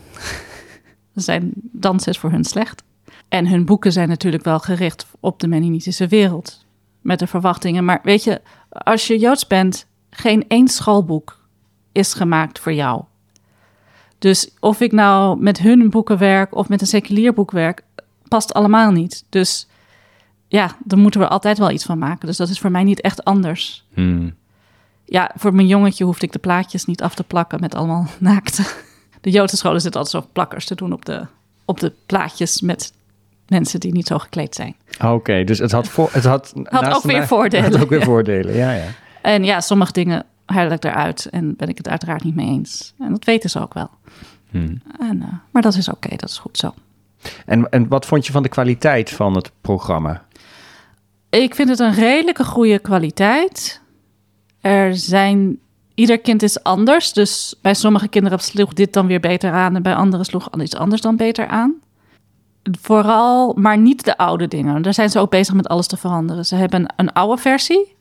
zijn dansen is voor hun slecht. En hun boeken zijn natuurlijk wel gericht op de Mennonitische wereld. Met de verwachtingen. Maar weet je, als je Joods bent, geen één schoolboek is gemaakt voor jou. Dus of ik nou met hun boeken werk of met een seculier boek werk, past allemaal niet. Dus ja, dan moeten we altijd wel iets van maken. Dus dat is voor mij niet echt anders. Hmm. Ja, voor mijn jongetje hoefde ik de plaatjes niet af te plakken met allemaal naakte. De Joodse scholen zitten altijd zo plakkers te doen op de, op de plaatjes met mensen die niet zo gekleed zijn. Oké, okay, dus het had, voor, het had, had ook weer voordelen. Had ook weer ja. voordelen, ja, ja. En ja, sommige dingen haal ik eruit en ben ik het uiteraard niet mee eens. En dat weten ze ook wel. Hmm. En, uh, maar dat is oké, okay, dat is goed zo. En, en wat vond je van de kwaliteit van het programma? Ik vind het een redelijke goede kwaliteit. Er zijn. Ieder kind is anders. Dus bij sommige kinderen sloeg dit dan weer beter aan. En bij anderen sloeg iets anders dan beter aan. Vooral, maar niet de oude dingen. Daar zijn ze ook bezig met alles te veranderen. Ze hebben een oude versie.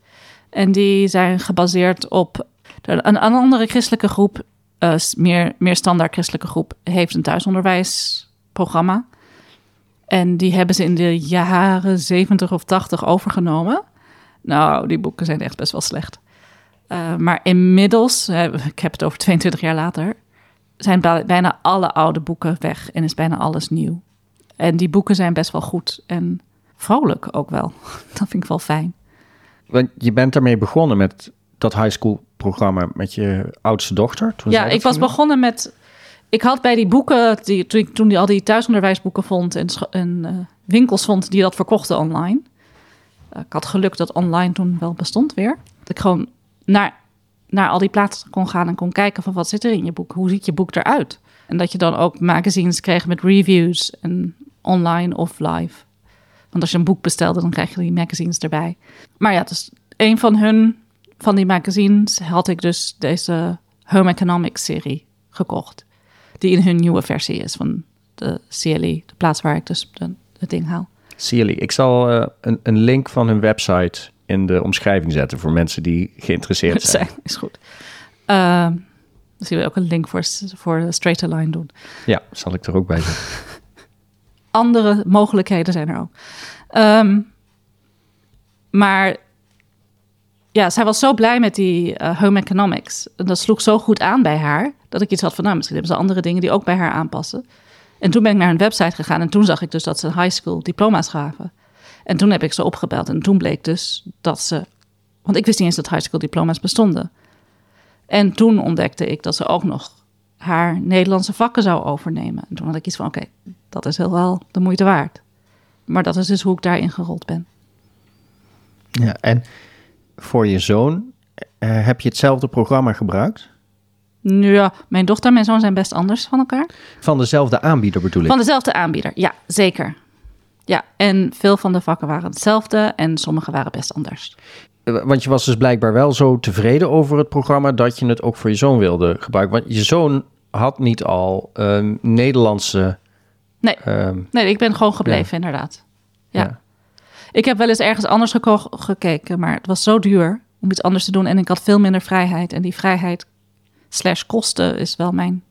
En die zijn gebaseerd op. Een, andere christelijke groep, uh, meer, meer standaard christelijke groep, heeft een thuisonderwijsprogramma. En die hebben ze in de jaren 70 of 80 overgenomen. Nou, die boeken zijn echt best wel slecht. Uh, maar inmiddels, uh, ik heb het over 22 jaar later, zijn bijna alle oude boeken weg en is bijna alles nieuw. En die boeken zijn best wel goed en vrolijk ook wel. Dat vind ik wel fijn. Want je bent daarmee begonnen met dat high school programma met je oudste dochter. Toen ja, ik was begonnen met. Ik had bij die boeken, die, toen ik toen die, al die thuisonderwijsboeken vond en eh, winkels vond die dat verkochten online. Eh, ik had geluk dat online toen wel bestond weer. Dat ik gewoon naar, naar al die plaatsen kon gaan en kon kijken van wat zit er in je boek? Hoe ziet je boek eruit? En dat je dan ook magazines kreeg met reviews en online of live. Want als je een boek bestelde, dan krijg je die magazines erbij. Maar ja, dus een van hun, van die magazines, had ik dus deze Home Economics serie gekocht. Die in hun nieuwe versie is van de CLE, de plaats waar ik dus de- het ding haal. Sealy. Ik zal eh, een, een link van hun website in de omschrijving zetten voor mensen die geïnteresseerd zijn. Zijn, is goed. Ehm dus je wil ook een link voor, voor Straight Line doen. Ja, zal ik er ook bij zetten. andere mogelijkheden zijn er ook. Ehm, maar ja, zij was zo blij met die eh, home economics. En dat sloeg zo goed aan bij haar. Dat ik iets had van, nou, misschien hebben ze andere dingen die ook bij haar aanpassen. En toen ben ik naar hun website gegaan. En toen zag ik dus dat ze high school diploma's gaven. En toen heb ik ze opgebeld. En toen bleek dus dat ze... Want ik wist niet eens dat high school diploma's bestonden. En toen ontdekte ik dat ze ook nog haar Nederlandse vakken zou overnemen. En toen had ik iets van, oké, dat is heel wel de moeite waard. Maar dat is dus hoe ik daarin gerold ben. Ja, en voor je zoon eh, heb je hetzelfde programma gebruikt? Nu ja, mijn dochter en mijn zoon zijn best anders van elkaar. Van dezelfde aanbieder bedoel ik? Van dezelfde aanbieder, ja, zeker. Ja, en veel van de vakken waren hetzelfde en sommige waren best anders. Eh, Want je was dus blijkbaar wel zo tevreden over het programma dat je het ook voor je zoon wilde gebruiken. Want je zoon had niet al een Nederlandse. Nee. ehm, Nee, ik ben gewoon gebleven, inderdaad. Ja. Ja. Ik heb wel eens ergens anders gekeken, maar het was zo duur om iets anders te doen. En ik had veel minder vrijheid. En die vrijheid slash kosten is wel mijn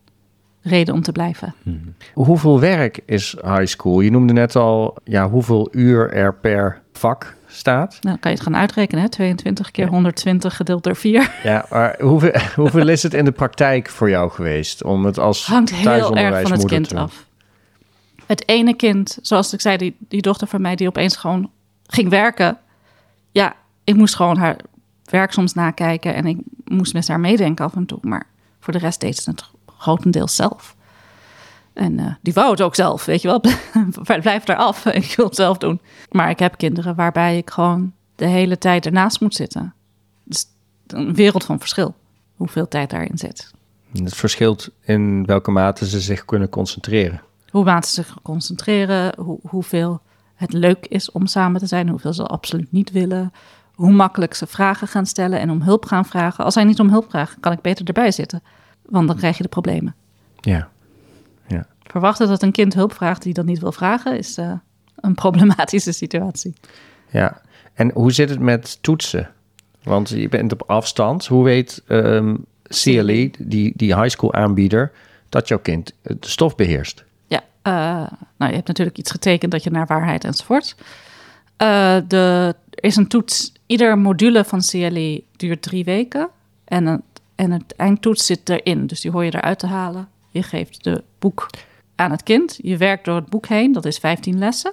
reden om te blijven. hoeveel werk is high school? Je noemde net al ja, hoeveel uur er per vak staat. Nou, dan kan je het gaan uitrekenen, hè? 22 keer 120 gedeeld door 4. Ja, maar hoeveel, hoeveel is het in de praktijk voor jou geweest om het als Hangt heel erg van het kind af. Het ene kind, zoals ik zei, die, die dochter van mij die opeens gewoon ging werken. Ja, ik moest gewoon haar werk soms nakijken en ik moest met haar meedenken af en toe. Maar voor de rest deed ze het grotendeels zelf. En eh, die wou het ook zelf, weet je wel. Blijf er af, ik wil het zelf doen. Maar ik heb kinderen waarbij ik gewoon de hele tijd ernaast moet zitten. Dus een wereld van verschil, hoeveel tijd daarin zit. Het verschilt in welke mate ze zich kunnen concentreren. Hoe laat ze zich concentreren, hoe, hoeveel het leuk is om samen te zijn, hoeveel ze absoluut niet willen, hoe makkelijk ze vragen gaan stellen en om hulp gaan vragen. Als zij niet om hulp vragen, kan ik beter erbij zitten, want dan krijg je de problemen. Ja. ja. Verwachten dat een kind hulp vraagt die dat niet wil vragen, is eh, een problematische situatie. Ja. En hoe zit het met toetsen? Want je bent op afstand. Hoe weet ehm CLE, die, die high school aanbieder, dat jouw kind de stof beheerst? Eh, nou, je hebt natuurlijk iets getekend dat je naar waarheid enzovoort. Eh, de, er is een toets. Ieder module van CLE duurt drie weken. En het, en het eindtoets zit erin. Dus die hoor je eruit te halen. Je geeft de boek aan het kind. Je werkt door het boek heen. Dat is 15 lessen.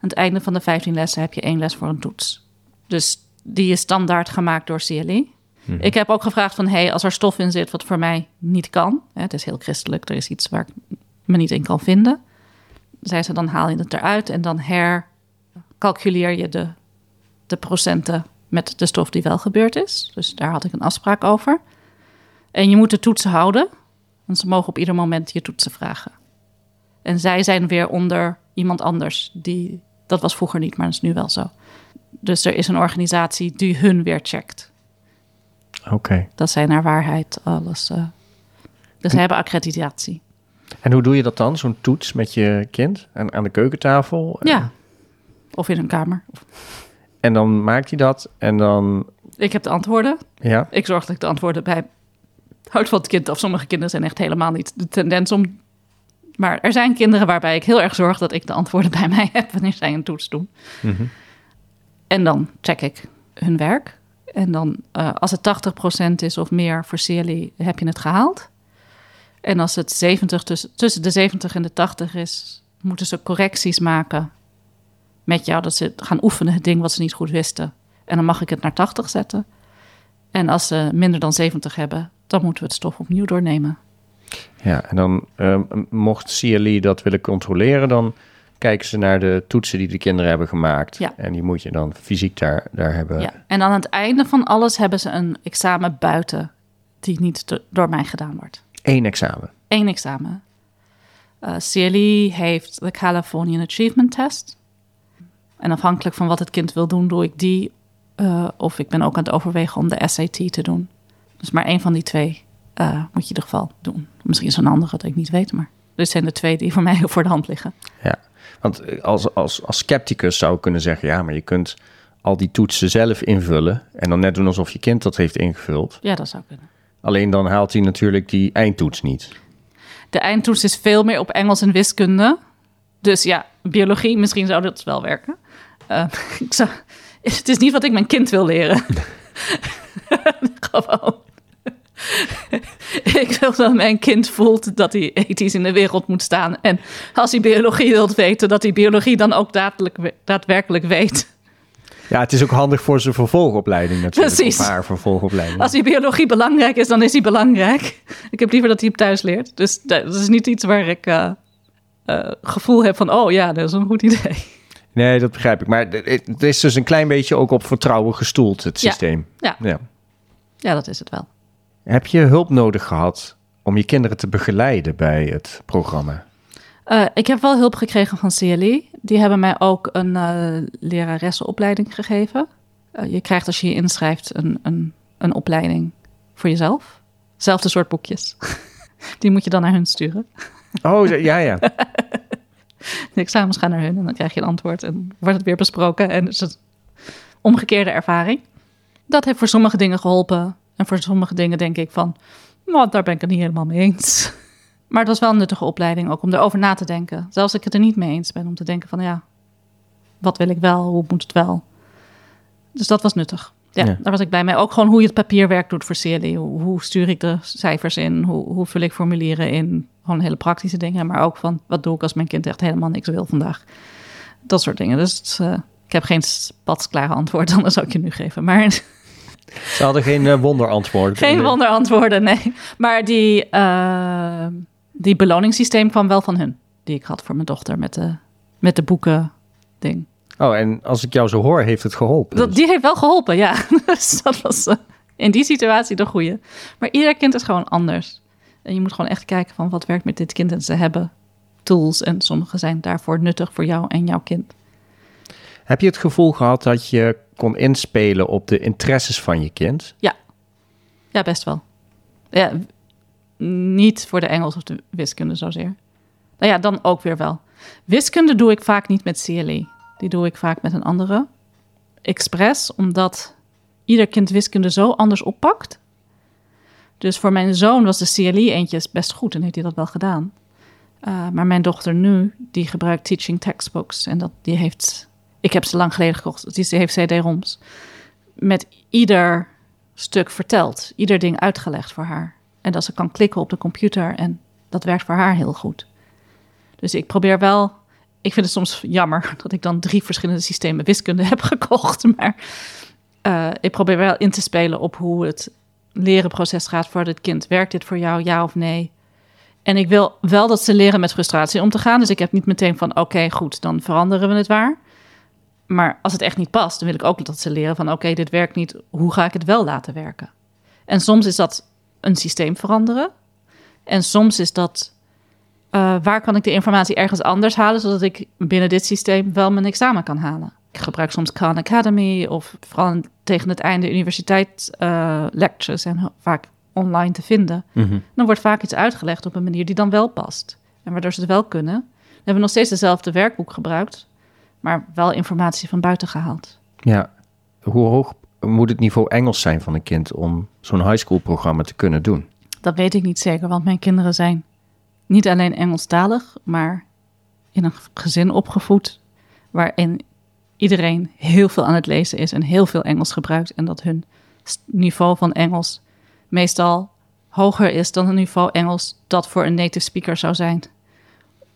Aan het einde van de 15 lessen heb je één les voor een toets. Dus die is standaard gemaakt door CLE. Ik heb ook gevraagd van, hey, als er stof in zit wat voor mij niet kan. Hè, het is heel christelijk, er is iets waar ik me niet in kan vinden. Zei ze, dan haal je het eruit en dan hercalculeer je de, de procenten met de stof die wel gebeurd is. Dus daar had ik een afspraak over. En je moet de toetsen houden, want ze mogen op ieder moment je toetsen vragen. En zij zijn weer onder iemand anders. Die, dat was vroeger niet, maar dat is nu wel zo. Dus er is een organisatie die hun weer checkt. Oké. Dat zij naar waarheid alles. eh, dus ze hebben accreditatie. En hoe doe je dat dan, zo'n toets met je kind aan, aan de keukentafel? Ja. Of in een kamer. En dan maakt hij dat en dan, Ik heb de antwoorden. ja, Ik zorg dat ik de antwoorden bij. Houdt van het kind af. Sommige kinderen zijn echt helemaal niet de tendens om. Maar er zijn kinderen waarbij ik heel erg zorg dat ik de antwoorden bij mij heb wanneer zij een toets doen. Mhm. En dan check ik hun werk. En dan, eh, als het 80% is of meer voor CLE, heb je het gehaald. En als het 70 tussen, tussen de 70 en de 80 is, moeten ze correcties maken met jou. Dat ze gaan oefenen, het ding wat ze niet goed wisten. En dan mag ik het naar 80 zetten. En als ze minder dan 70 hebben, dan moeten we het stof opnieuw doornemen. Ja, en dan ehm, mocht CLE dat willen controleren, dan kijken ze naar de toetsen die de kinderen hebben gemaakt. Ja. En die moet je dan fysiek daar, daar hebben. Ja. En aan het einde van alles hebben ze een examen buiten, die niet do- door mij gedaan wordt. Eén examen. Eén examen. Eh CLE heeft de Californian Achievement Test. En afhankelijk van wat het kind wil doen, doe ik die. eh, of ik ben ook aan het overwegen om de SAT te doen. Dus maar één van die twee eh, moet je in ieder geval doen. Misschien is er een andere dat ik niet weet, maar dit zijn de twee die voor mij voor de hand liggen. Ja, want als, als, als scepticus zou ik kunnen zeggen, ja, maar je kunt al die toetsen zelf invullen en dan net doen alsof je kind dat heeft ingevuld. Ja, dat zou kunnen. Alleen dan haalt hij natuurlijk die eindtoets niet. De eindtoets is veel meer op Engels en wiskunde. Dus ja, biologie, misschien zou dat wel werken. Eh, ik het is niet wat ik mijn kind wil leren. Gewoon. ik wil dat mijn kind voelt dat hij ethisch in de wereld moet staan. En als hij biologie wilt weten, dat hij biologie dan ook daadwerkelijk weet. Ja, het is ook handig voor zijn vervolgopleiding natuurlijk. Precies. Haar vervolgopleiding. Als die biologie belangrijk is, dan is hij belangrijk. Ik heb liever dat hij hem thuis leert. Dus dat is niet iets waar ik eh, gevoel heb van... oh ja, dat is een goed idee. Nee, dat begrijp ik. Maar het- het is dus een klein beetje ook op vertrouwen gestoeld, het Ja. systeem. Ja. ja. Ja, dat is het wel. Heb je hulp nodig gehad om je kinderen te begeleiden bij het programma? Eh, ik heb wel hulp gekregen van CLE. Die hebben mij ook een eh leraressenopleiding gegeven. Eh, je krijgt als je je inschrijft een, een, een opleiding voor jezelf. Zelfde soort boekjes. Die moet je dan naar hun sturen. Oh, ja, ja. De examens gaan naar hun en dan krijg je een antwoord en wordt het weer besproken. En is het omgekeerde ervaring. Dat heeft voor sommige dingen geholpen. En voor sommige dingen denk ik van, nou, daar ben ik het niet helemaal mee eens. Maar het was wel een nuttige opleiding ook om erover na te denken. Zelfs als ik het er niet mee eens ben, om te denken van ja, wat wil ik wel, hoe moet het wel. Dus dat was nuttig. Ja, Ja. daar was ik blij mee. Ook gewoon hoe je het papierwerk doet voor CLE. Hoe, hoe stuur ik de cijfers in? Hoe, hoe vul ik formulieren in? Gewoon hele praktische dingen. Maar ook van, wat doe ik als mijn kind echt helemaal niks wil vandaag? Dat soort dingen. Dus het, eh, ik heb geen spatsklare antwoord, anders zou ik je nu geven. Maar Ze hadden geen eh, wonderantwoord. geen wonderantwoorden, nee. Maar die, eh, die beloningssysteem kwam wel van hun. Die ik had voor mijn dochter met de, met de boeken ding. Oh, en als ik jou zo hoor, heeft het geholpen. Dat, die heeft wel geholpen, ja. dus dat was eh, in die situatie de goede. Maar ieder kind is gewoon anders. En je moet gewoon echt kijken van wat werkt met dit kind. En ze hebben tools en sommige zijn daarvoor nuttig voor jou en jouw kind. Heb je het gevoel gehad dat je kon inspelen op de interesses van je kind? Ja, best wel. Ja, niet voor de Engels of de wiskunde zozeer. Nou ja, dan ook weer wel. Wiskunde doe ik vaak niet met CLE. Die doe ik vaak met een andere. Expres, omdat ieder kind wiskunde zo anders oppakt. Dus voor mijn zoon was de CLE eentje best goed en heeft hij dat wel gedaan. Uh, maar mijn dochter nu, die gebruikt teaching textbooks. En dat, die heeft, ik heb ze lang geleden gekocht. Die heeft CD-ROMs. Met ieder stuk verteld. Ieder ding uitgelegd voor haar. En dat ze kan klikken op de computer. En dat werkt voor haar heel goed. Dus ik probeer wel. Ik vind het soms jammer dat ik dan drie verschillende systemen wiskunde heb gekocht. Maar uh, ik probeer wel in te spelen op hoe het lerenproces gaat voor het kind. Werkt dit voor jou, ja of nee? En ik wil wel dat ze leren met frustratie om te gaan. Dus ik heb niet meteen van oké, goed, dan veranderen we het waar. Maar als het echt niet past, dan wil ik ook dat ze leren van oké, dit werkt niet. Hoe ga ik het wel laten werken? En soms is dat een systeem veranderen. En soms is dat uh, waar kan ik de informatie ergens anders halen, zodat ik binnen dit systeem wel mijn examen kan halen. Ik gebruik soms Khan Academy of vooral tegen het einde universiteit uh, lectures en vaak online te vinden. Mm-hmm. Dan wordt vaak iets uitgelegd op een manier die dan wel past. En waardoor ze het wel kunnen. We hebben nog steeds dezelfde werkboek gebruikt, maar wel informatie van buiten gehaald. Ja, hoe hoog moet het niveau Engels zijn van een kind om zo'n high school programma te kunnen doen? Dat weet ik niet zeker, want mijn kinderen zijn niet alleen Engelstalig, maar in een gezin opgevoed waarin iedereen heel veel aan het lezen is en heel veel Engels gebruikt en dat hun niveau van Engels meestal hoger is dan het niveau Engels dat voor een native speaker zou zijn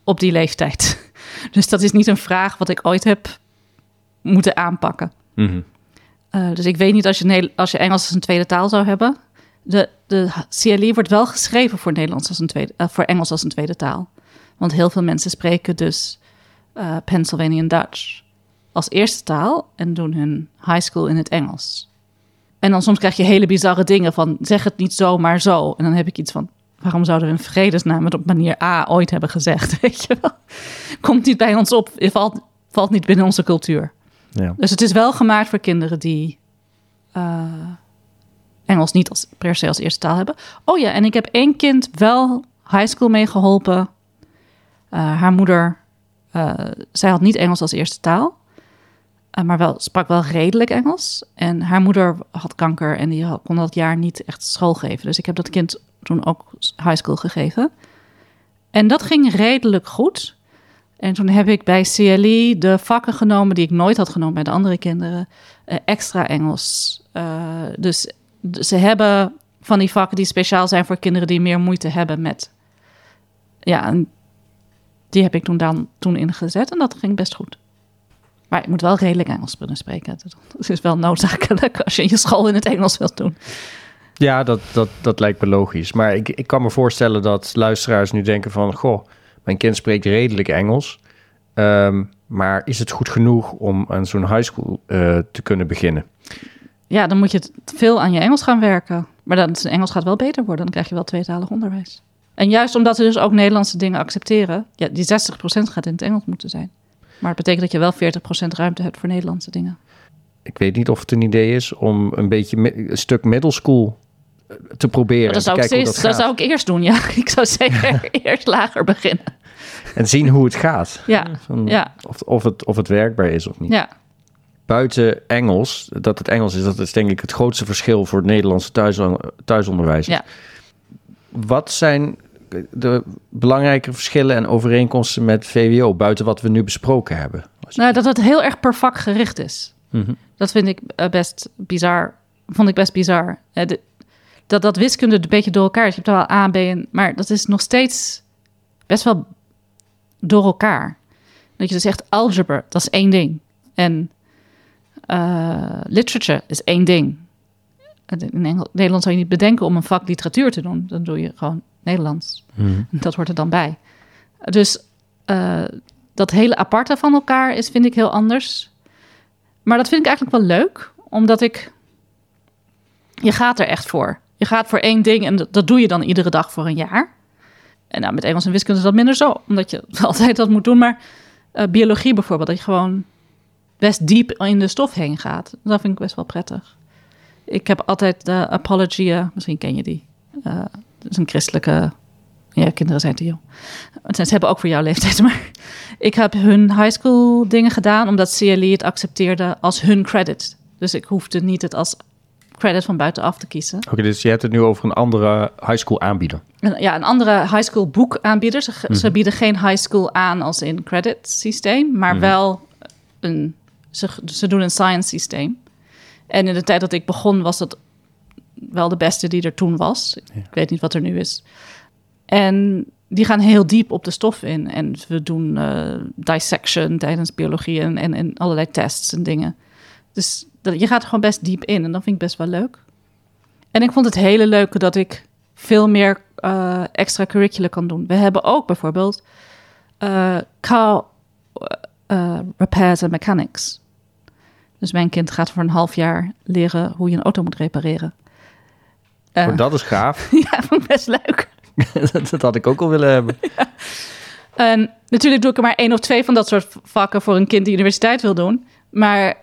op die leeftijd. Dus dat is niet een vraag wat ik ooit heb moeten aanpakken. Mhm. Uh, dus ik weet niet als je, als je Engels als een tweede taal zou hebben. De, de CLE wordt wel geschreven voor, Nederlands als een tweede, uh, voor Engels als een tweede taal. Want heel veel mensen spreken dus uh, Pennsylvanian Dutch als eerste taal en doen hun high school in het Engels. En dan soms krijg je hele bizarre dingen van zeg het niet zo, maar zo. En dan heb ik iets van, waarom zouden we in vredesnaam het op manier A ooit hebben gezegd? Weet je wel? Komt niet bij ons op, valt, valt niet binnen onze cultuur. Ja. Dus het is wel gemaakt voor kinderen die uh, Engels niet als, per se als eerste taal hebben. Oh ja, en ik heb één kind wel high school meegeholpen. Uh, haar moeder, uh, zij had niet Engels als eerste taal. Maar wel, sprak wel redelijk Engels. En haar moeder had kanker en die kon dat jaar niet echt school geven. Dus ik heb dat kind toen ook high school gegeven. En dat ging redelijk goed. En toen heb ik bij CLE de vakken genomen die ik nooit had genomen bij de andere kinderen. Uh, extra Engels. Uh, dus, ze hebben van die vakken die speciaal zijn voor kinderen die meer moeite hebben met. Ja, en die heb ik toen, dan, toen ingezet en dat ging best goed. Maar je moet wel redelijk Engels kunnen spreken. Dat is wel noodzakelijk als je je school in het Engels wilt doen. Ja, dat, dat, dat lijkt me logisch. Maar ik, ik kan me voorstellen dat luisteraars nu denken van... Goh, mijn kind spreekt redelijk Engels. Um, maar is het goed genoeg om aan zo'n high school uh, te kunnen beginnen? Ja, dan moet je veel aan je Engels gaan werken. Maar dan Engels gaat wel beter worden. Dan krijg je wel tweetalig onderwijs. En juist omdat ze dus ook Nederlandse dingen accepteren... Ja, die 60% gaat in het Engels moeten zijn. Maar het betekent dat je wel 40% ruimte hebt voor Nederlandse dingen. Ik weet niet of het een idee is om een beetje een stuk middle school te proberen. Dat, zou, ik, dat, dat zou ik eerst doen, ja. Ik zou zeker eerst lager beginnen. En zien hoe het gaat. Ja. Van ja. Of, of, het, of het werkbaar is of niet. Ja. Buiten Engels, dat het Engels is, dat is denk ik het grootste verschil voor het Nederlandse thuis, thuisonderwijs. Ja. Wat zijn de belangrijke verschillen en overeenkomsten met VWO, buiten wat we nu besproken hebben? Nou, dat het heel erg per vak gericht is. Mm -hmm. Dat vind ik uh, best bizar. Vond ik best bizar. Uh, de, dat, dat wiskunde een beetje door elkaar is. Je hebt wel A, B en... Maar dat is nog steeds best wel door elkaar. Dat je dus zegt algebra, dat is één ding. En uh, literature is één ding. In Engel, Nederland zou je niet bedenken om een vak literatuur te doen. Dan doe je gewoon Nederlands. Mm. Dat hoort er dan bij. Dus uh, dat hele aparte van elkaar is, vind ik heel anders. Maar dat vind ik eigenlijk wel leuk, omdat ik. Je gaat er echt voor. Je gaat voor één ding en dat, doe je dan iedere dag voor een jaar. En nou, met Engels en wiskunde is dat minder zo, omdat je altijd dat moet doen. Maar uh, biologie bijvoorbeeld, dat je gewoon best diep in de stof heen gaat. Dat vind ik best wel prettig. Ik heb altijd de Apologia, misschien ken je die. Dat is een christelijke. Ja, kinderen zijn te jong. Ze hebben ook voor jouw leeftijd, maar ik heb hun high school dingen gedaan omdat CLE het accepteerde als hun credit. Dus ik hoefde niet het als credit van buitenaf te kiezen. Oké, okay, dus je hebt het nu over een andere high school aanbieder. Ja, een andere high school. Ze, mm -hmm. ze bieden geen high school aan als in credit systeem, maar mm -hmm. wel een. Ze, ze doen een science systeem. En in de tijd dat ik begon was dat wel de beste die er toen was. Ja. Ik weet niet wat er nu is. En die gaan heel diep op de stof in. En we doen uh, dissection tijdens biologie en, en, en allerlei tests en dingen. Dus je gaat er gewoon best diep in en dat vind ik best wel leuk. En ik vond het hele leuke dat ik veel meer uh, extracurricular kan doen. We hebben ook bijvoorbeeld uh, car uh, repairs and mechanics. Dus mijn kind gaat voor een half jaar leren hoe je een auto moet repareren. oh, dat is gaaf. ja, vond ik best leuk. dat, dat, had ik ook al willen hebben. Ja. En natuurlijk doe ik er maar één of twee van dat soort vakken voor een kind die universiteit wil doen. Maar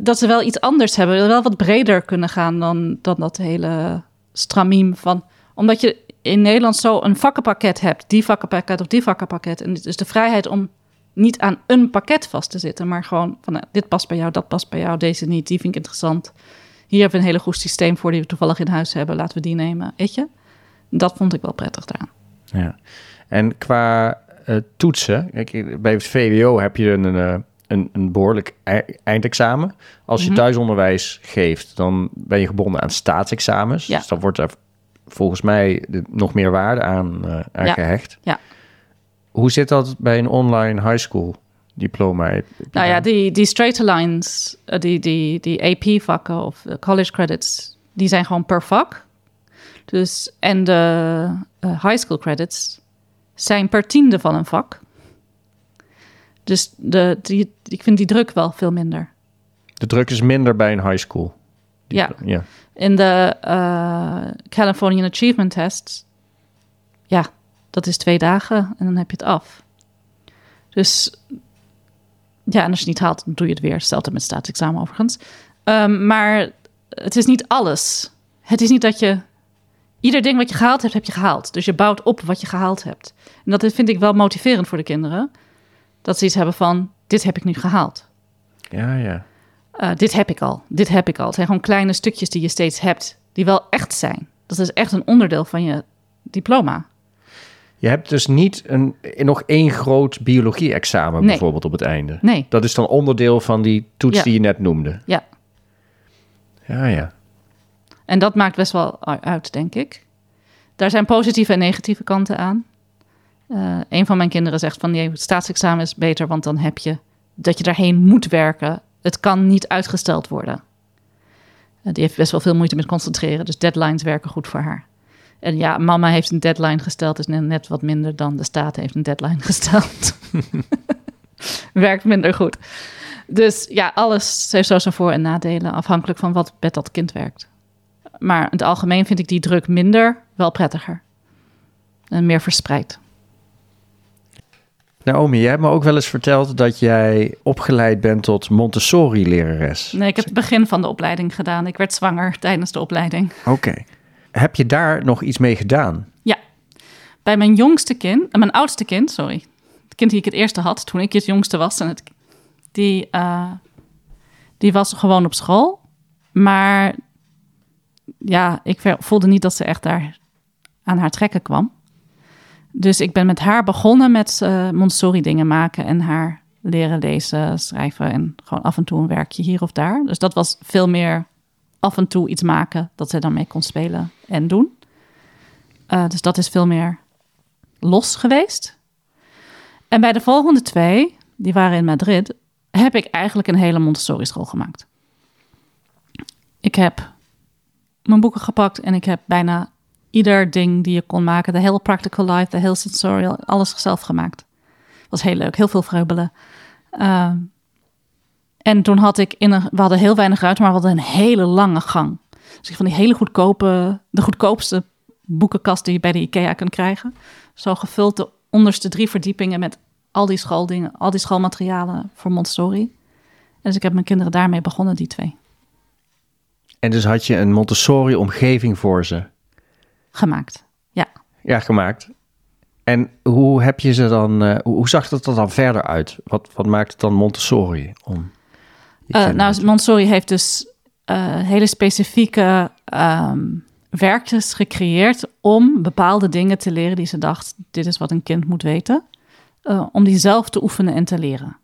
dat ze wel iets anders hebben, wel wat breder kunnen gaan dan, dan dat hele stramiem van. Omdat je in Nederland zo een vakkenpakket hebt, die vakkenpakket of die vakkenpakket. En dus de vrijheid om niet aan een pakket vast te zitten, maar gewoon van nou, dit past bij jou, dat past bij jou, deze niet, die vind ik interessant. Hier hebben we een hele goed systeem voor die we toevallig in huis hebben, laten we die nemen, weet je? Dat vond ik wel prettig eraan. Ja, en qua uh, toetsen, kijk, bij het VWO heb je een, uh, een, een behoorlijk eindexamen. Als je mm -hmm. thuisonderwijs geeft, dan ben je gebonden aan staatsexamens. Ja. Dus dan wordt er volgens mij nog meer waarde aan, eh, aan Ja, gehecht. ja. Hoe zit dat bij een online high school diploma? Nou ja, die, die straight lines, eh, die, die, die AP-vakken of eh, college credits, die zijn gewoon per vak. Dus, en de high school credits zijn per tiende van een vak. Dus de, die, ik vind die druk wel veel minder. De druk is minder bij een high school. Ja. In de eh, Californian Achievement Test, ja, dat is twee dagen en dan heb je het af. Dus ja, en als je het niet haalt, dan doe je het weer. Stelt het met staatsexamen overigens. Ehm, maar het is niet alles. Het is niet dat je ieder ding wat je gehaald hebt, heb je gehaald. Dus je bouwt op wat je gehaald hebt. En dat vind ik wel motiverend voor de kinderen. Dat ze iets hebben van, dit heb ik nu gehaald. ja, ja. Uh, dit heb ik al. Dit heb ik al. Het zijn gewoon kleine stukjes die je steeds hebt, die wel echt zijn. Dat is echt een onderdeel van je diploma. Je hebt dus niet een, nog één groot biologie-examen Nee. bijvoorbeeld op het einde. Nee, Dat is dan onderdeel van die toets Ja. die je net noemde. ja. Ja, ja. En dat maakt best wel uit, denk ik. Daar zijn positieve en negatieve kanten aan. Uh, een van mijn kinderen zegt van nee, het staatsexamen is beter, want dan heb je dat je daarheen moet werken. Het kan niet uitgesteld worden. Uh, die heeft best wel veel moeite met concentreren, dus deadlines werken goed voor haar. En ja, mama heeft een deadline gesteld, is net wat minder dan de staat heeft een deadline gesteld. Werkt minder goed. Dus ja, alles heeft zo zijn voor- en nadelen, afhankelijk van wat met dat kind werkt. Maar in het algemeen vind ik die druk minder wel prettiger. En meer verspreid. Naomi, jij hebt me ook wel eens verteld dat jij opgeleid bent tot Montessori-lerares. Nee, ik heb het begin van de opleiding gedaan. Ik werd zwanger tijdens de opleiding. Oké. Heb je daar nog iets mee gedaan? Ja, bij mijn jongste kind, eh, mijn oudste kind, sorry. Het kind die ik het eerste had toen ik het jongste was. En het, die, eh, die was gewoon op school. Maar ja, ik voelde niet dat ze echt daar aan haar trekken kwam. Dus ik ben met haar begonnen met eh Montessori dingen maken en haar leren lezen, schrijven en gewoon af en toe een werkje hier of daar. Dus dat was veel meer af en toe iets maken dat zij dan mee kon spelen en doen. Uh, dus dat is veel meer los geweest. En bij de volgende twee, die waren in Madrid, heb ik eigenlijk een hele Montessori school gemaakt. Ik heb mijn boeken gepakt en ik heb bijna ieder ding die je kon maken, de hele practical life, de hele sensorial, alles zelf gemaakt. Was heel leuk, heel veel vreubelen. Uh, en toen had ik in een, we hadden heel weinig ruimte, maar we hadden een hele lange gang. Dus van die hele goedkope, de goedkoopste boekenkast die je bij de IKEA kunt krijgen. Zo gevuld de onderste drie verdiepingen met al die schooldingen, al die schoolmaterialen voor Montessori. Dus ik heb mijn kinderen daarmee begonnen, die twee. En dus had je een Montessori-omgeving voor ze? Gemaakt, ja. Ja, gemaakt. En hoe heb je ze dan, uh, hoe zag dat er dan verder uit? Wat, wat maakt het dan Montessori om? Uh, nou, Montessori heeft dus uh, hele specifieke um, werkjes gecreëerd om bepaalde dingen te leren die ze dacht, dit is wat een kind moet weten, om die zelf te oefenen en te leren.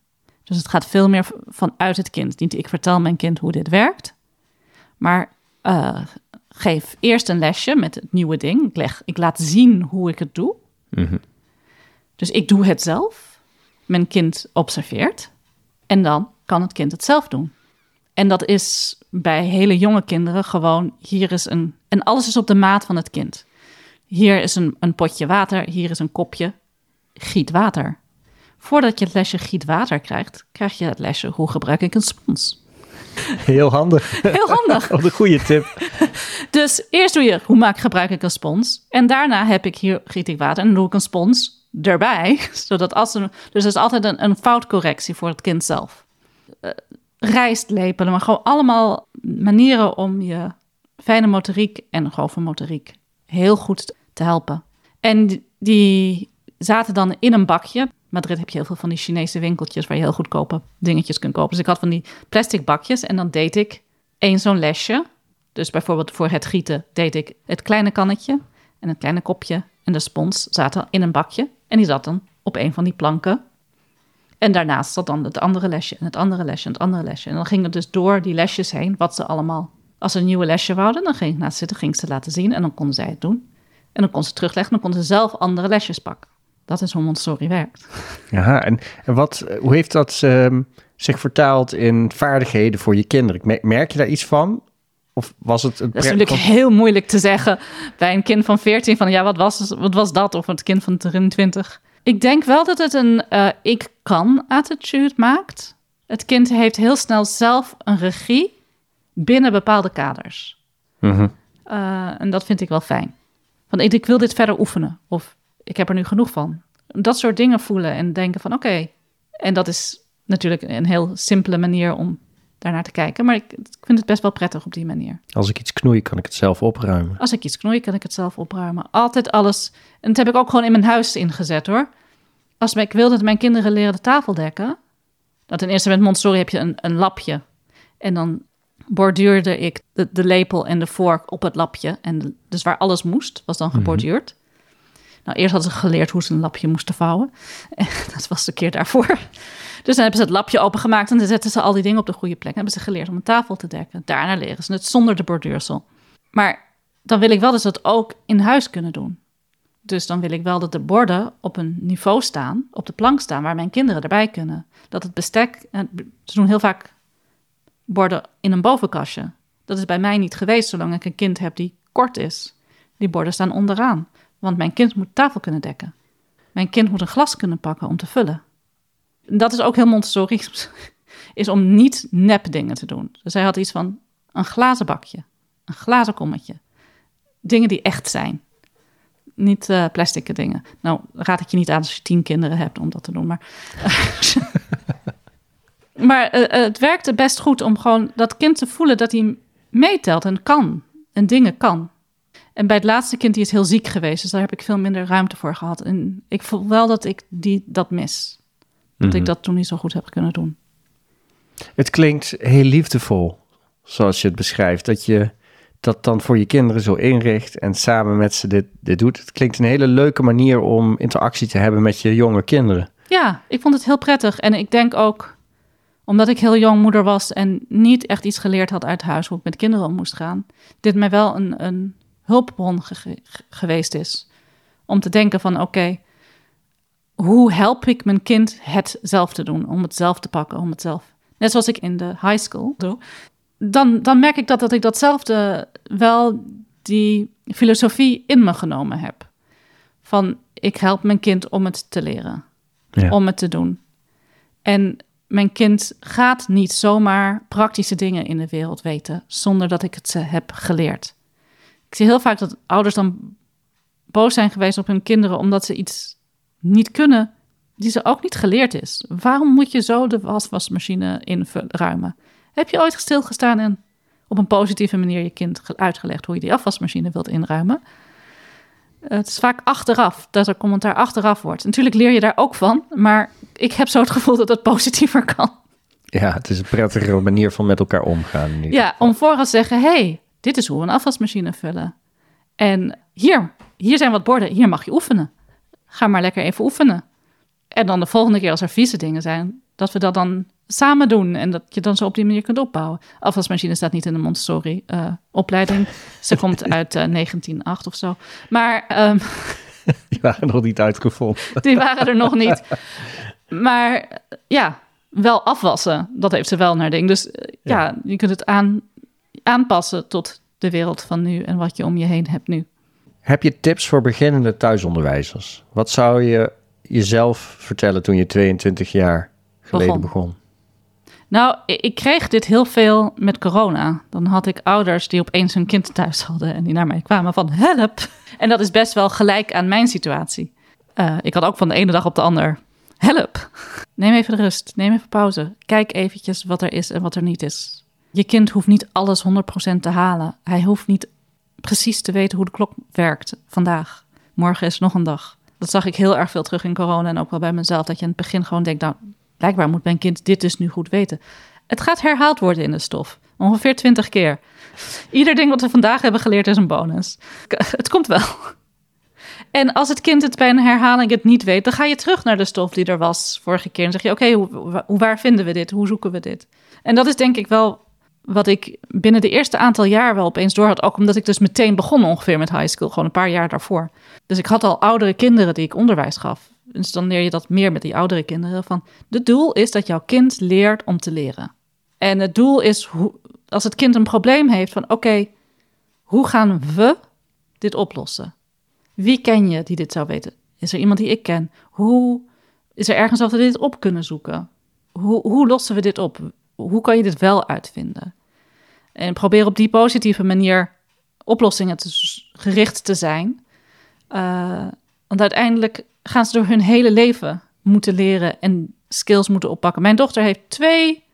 Dus het gaat veel meer vanuit het kind. Niet ik vertel mijn kind hoe dit werkt, maar geef eerst een lesje met het nieuwe ding. Ik, leg, ik laat zien hoe ik het doe. Mm-hmm. Dus ik doe het zelf. Mijn kind observeert. En dan kan het kind het zelf doen. En dat is bij hele jonge kinderen gewoon, hier is een, en alles is op de maat van het kind. Hier is een, een potje water, hier is een kopje, giet water. Voordat je het lesje giet water krijgt, krijg je het lesje hoe gebruik ik een spons. Heel handig. Heel handig. Wat een goede tip. Dus eerst doe je, hoe maak, gebruik ik een spons? En daarna heb ik hier, giet ik water en dan doe ik een spons erbij. Zodat als er, dus er is altijd een, een foutcorrectie voor het kind zelf. Uh, rijst lepelen, maar gewoon allemaal manieren om je fijne motoriek en grove motoriek heel goed te helpen. En die zaten dan in een bakje. Madrid heb je heel veel van die Chinese winkeltjes waar je heel goedkope dingetjes kunt kopen. Dus ik had van die plastic bakjes en dan deed ik één zo'n lesje. Dus bijvoorbeeld voor het gieten deed ik het kleine kannetje en het kleine kopje en de spons zaten in een bakje. En die zat dan op een van die planken. En daarnaast zat dan het andere lesje en het andere lesje en het andere lesje. En dan ging het dus door die lesjes heen wat ze allemaal Als ze een nieuwe lesje wouden, dan ging ik naast zitten, ging ze laten zien en dan konden zij het doen. En dan kon ze terugleggen en dan konden ze zelf andere lesjes pakken. Dat is hoe Montessori werkt. Ja, en, en wat, hoe heeft dat ehm, zich vertaald in vaardigheden voor je kinderen? Me- Merk je daar iets van? Of was het een Dat is natuurlijk heel moeilijk te zeggen bij een kind van 14 van ja, wat was, wat was dat? Of het kind van 23. Ik denk wel dat het een eh, ik kan attitude maakt. Het kind heeft heel snel zelf een regie binnen bepaalde kaders. Mhm. Eh, en dat vind ik wel fijn. Van ik, ik wil dit verder oefenen. Of ik heb er nu genoeg van. Dat soort dingen voelen en denken van oké. En dat is natuurlijk een heel simpele manier om daarnaar te kijken. Maar ik, ik vind het best wel prettig op die manier. Als ik iets knoei, kan ik het zelf opruimen. Als ik iets knoei, kan ik het zelf opruimen. Altijd alles. En dat heb ik ook gewoon in mijn huis ingezet hoor. Als ik wil dat mijn kinderen leren de tafel dekken. Dat ten eerste met Montessori heb je een, een lapje. En dan borduurde ik de, de lepel en de vork op het lapje. En de- dus waar alles moest, was dan geborduurd. Nou, eerst hadden ze geleerd hoe ze een lapje moesten vouwen. En dat was de keer daarvoor. Dus dan hebben ze het lapje opengemaakt en dan zetten ze al die dingen op de goede plek. En hebben ze geleerd om een tafel te dekken. Daarna leren ze het zonder de borduursel. Maar dan wil ik wel dat ze dat ook in huis kunnen doen. Dus dan wil ik wel dat de borden op een niveau staan, op de plank staan, waar mijn kinderen erbij kunnen. Dat het bestek, eh, ze doen heel vaak borden in een bovenkastje. Dat is bij mij niet geweest, zolang ik een kind heb die kort is. Die borden staan onderaan, want mijn kind moet tafel kunnen dekken. Mijn kind moet een glas kunnen pakken om te vullen. Dat is ook heel Montessori, is om niet nep dingen te doen. Dus hij had iets van een glazen bakje, een glazen kommetje. Dingen die echt zijn. Niet eh plastic dingen. Nou, raad ik je niet aan als je tien kinderen hebt om dat te doen. Maar, maar eh, eh, het werkte best goed om gewoon dat kind te voelen dat hij meetelt en kan. En dingen kan. En bij het laatste kind die is heel ziek geweest. Dus daar heb ik veel minder ruimte voor gehad. En ik voel wel dat ik die, dat mis. Dat ik dat toen niet zo goed heb kunnen doen. Het klinkt heel liefdevol, zoals je het beschrijft. Dat je dat dan voor je kinderen zo inricht en samen met ze dit, dit doet. Het klinkt een hele leuke manier om interactie te hebben met je jonge kinderen. Ja, ik vond het heel prettig. En ik denk ook, omdat ik heel jong moeder was en niet echt iets geleerd had uit huis hoe ik met kinderen om moest gaan, dit mij wel een, een hulpbron ge- geweest is. Om te denken van oké, hoe help ik mijn kind het zelf te doen? Om het zelf te pakken, om het zelf. Net zoals ik in de high school doe. Dan, dan merk ik dat, dat ik datzelfde wel die filosofie in me genomen heb. Van ik help mijn kind om het te leren Ja. om het te doen. En mijn kind gaat niet zomaar praktische dingen in de wereld weten zonder dat ik het ze heb geleerd. Zie heel vaak dat ouders dan boos zijn geweest op hun kinderen omdat ze iets niet kunnen die ze ook niet geleerd is. Waarom moet je zo de waswasmachine inruimen? Heb je ooit stilgestaan en op een positieve manier je kind ge- uitgelegd hoe je die afwasmachine wilt inruimen? Het is vaak achteraf dat er commentaar achteraf wordt. Natuurlijk leer je daar ook van, maar ik heb zo het gevoel dat het positiever kan. Ja, het is een prettigere manier van met elkaar omgaan. Ja, om vooral te zeggen: hey, dit is hoe we een afwasmachine vullen. En hier, hier zijn wat borden, hier mag je oefenen. Ga maar lekker even oefenen. En dan de volgende keer als er vieze dingen zijn, dat we dat dan samen doen en dat je dan zo op die manier kunt opbouwen. Afwasmachine staat niet in de Montessori eh, opleiding. Ze komt uit eh, 1908 of zo. Maar ehm, Die waren nog niet uitgevonden. Die waren er nog niet. Maar eh, ja, wel afwassen. Dat heeft ze wel naar ding. Dus eh, ja. je kunt het aan, aanpassen tot de wereld van nu en wat je om je heen hebt nu. Heb je tips voor beginnende thuisonderwijzers? Wat zou je jezelf vertellen toen je 22 jaar geleden Begon. begon? Nou, ik kreeg dit heel veel met corona. Dan had ik ouders die opeens hun kind thuis hadden en die naar mij kwamen van help. En dat is best wel gelijk aan mijn situatie. Eh, ik had ook van de ene dag op de ander help. Neem even de rust, neem even pauze. Kijk eventjes wat er is en wat er niet is. Je kind hoeft niet alles 100% te halen. Hij hoeft niet precies te weten hoe de klok werkt vandaag. Morgen is nog een dag. Dat zag ik heel erg veel terug in corona en ook wel bij mezelf. Dat je in het begin gewoon denkt, nou, blijkbaar moet mijn kind dit dus nu goed weten. Het gaat herhaald worden in de stof. Ongeveer twintig keer. Ieder ding wat we vandaag hebben geleerd is een bonus. Het komt wel. En als het kind het bij een herhaling het niet weet, dan ga je terug naar de stof die er was vorige keer. En zeg je, oké, hoe- waar vinden we dit? Hoe zoeken we dit? En dat is denk ik wel wat ik binnen de eerste aantal jaar wel opeens door had. Ook omdat ik dus meteen begon ongeveer met high school, gewoon een paar jaar daarvoor. Dus ik had al oudere kinderen die ik onderwijs gaf. Dus dan leer je dat meer met die oudere kinderen. Van, de doel is dat jouw kind leert om te leren. En het doel is, hoe, als het kind een probleem heeft, van oké, hoe gaan we dit oplossen? Wie ken je die dit zou weten? Is er iemand die ik ken? Hoe is er ergens dat we dit op kunnen zoeken? Hoe, hoe lossen we dit op? Hoe kan je dit wel uitvinden? En probeer op die positieve manier oplossingen te, gericht te zijn. Uh, want uiteindelijk gaan ze door hun hele leven moeten leren en skills moeten oppakken. Mijn dochter heeft twee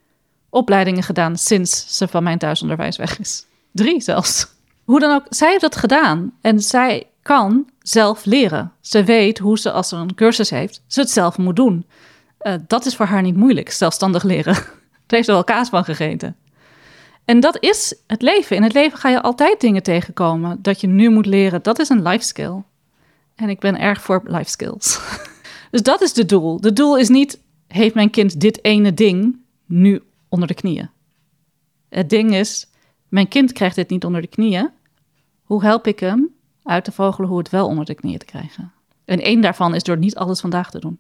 opleidingen gedaan sinds ze van mijn thuisonderwijs weg is. Drie zelfs. Hoe dan ook, zij heeft dat gedaan en zij kan zelf leren. Ze weet hoe ze, als ze een cursus heeft, ze het zelf moet doen. Uh, dat is voor haar niet moeilijk, zelfstandig leren. Heeft ze wel kaas van gegeten. En dat is het leven. In het leven ga je altijd dingen tegenkomen dat je nu moet leren. Dat is een life skill. En ik ben erg voor life skills. dus dat is de doel. De doel is niet, heeft mijn kind dit ene ding nu onder de knieën? Het ding is, mijn kind krijgt dit niet onder de knieën. Hoe help ik hem uit te vogelen hoe het wel onder de knieën te krijgen? En één daarvan is door niet alles vandaag te doen.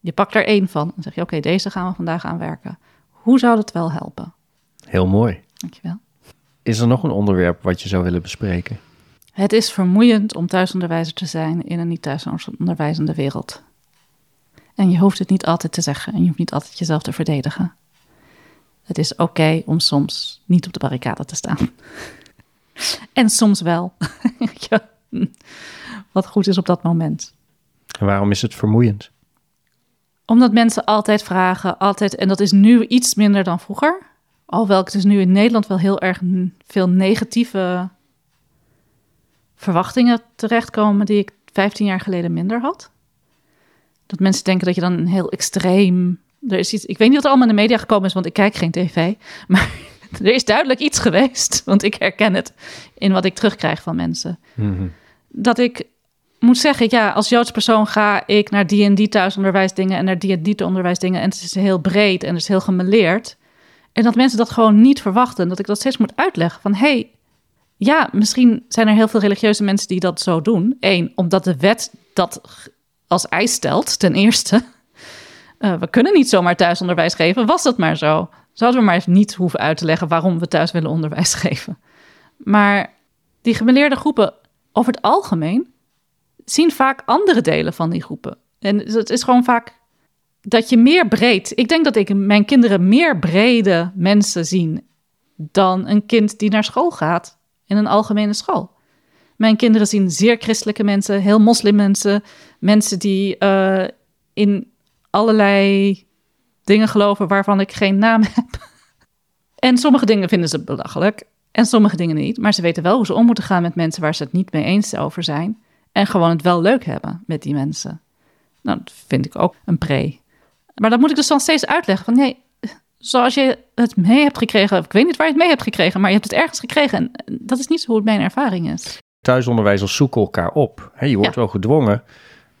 Je pakt er één van en zeg je, oké, deze gaan we vandaag aan werken. Hoe zou dat wel helpen? Heel mooi. Dankjewel. Is er nog een onderwerp wat je zou willen bespreken? Het is vermoeiend om thuisonderwijzer te zijn in een niet thuisonderwijzende wereld. En je hoeft het niet altijd te zeggen en je hoeft niet altijd jezelf te verdedigen. Het is oké om soms niet op de barricade te staan. en soms wel. ja, wat goed is op dat moment. En waarom is het vermoeiend? Omdat mensen altijd vragen, altijd, en dat is nu iets minder dan vroeger. Alhoewel ik dus nu in Nederland wel heel erg veel negatieve verwachtingen terechtkomen die ik 15 jaar geleden minder had. Dat mensen denken dat je dan een heel extreem. Er is iets, ik weet niet wat er allemaal in de media gekomen is, want ik kijk geen tv. Maar er is duidelijk iets geweest, want ik herken het in wat ik terugkrijg van mensen. Mhm. Dat ik moet zeggen, ja, als Joods persoon ga ik naar die en die thuisonderwijsdingen en naar die en die onderwijsdingen. En het is heel breed en het is heel gemeleerd. En dat mensen dat gewoon niet verwachten. Dat ik dat steeds moet uitleggen van, hey, ja, misschien zijn er heel veel religieuze mensen die dat zo doen. Eén, omdat de wet dat als eis stelt, ten eerste. Uh, we kunnen niet zomaar thuisonderwijs geven. Was dat maar zo? Zouden we maar eens niet hoeven uit te leggen waarom we thuis willen onderwijs geven. Maar die gemeleerde groepen over het algemeen zien vaak andere delen van die groepen. En het is gewoon vaak dat je meer breed. Ik denk dat ik mijn kinderen meer brede mensen zien dan een kind die naar school gaat in een algemene school. Mijn kinderen zien zeer christelijke mensen, heel moslimmensen, mensen die uh, in allerlei dingen geloven waarvan ik geen naam heb. En sommige dingen vinden ze belachelijk en sommige dingen niet. Maar ze weten wel hoe ze om moeten gaan met mensen waar ze het niet mee eens over zijn. En gewoon het wel leuk hebben met die mensen. Nou, dat vind ik ook een pre. Maar dat moet ik dus dan steeds uitleggen. Van nee, zoals je het mee hebt gekregen. Ik weet niet waar je het mee hebt gekregen, maar je hebt het ergens gekregen. En dat is niet hoe het mijn ervaring is. Thuisonderwijzers zoeken elkaar op. je wordt wel gedwongen.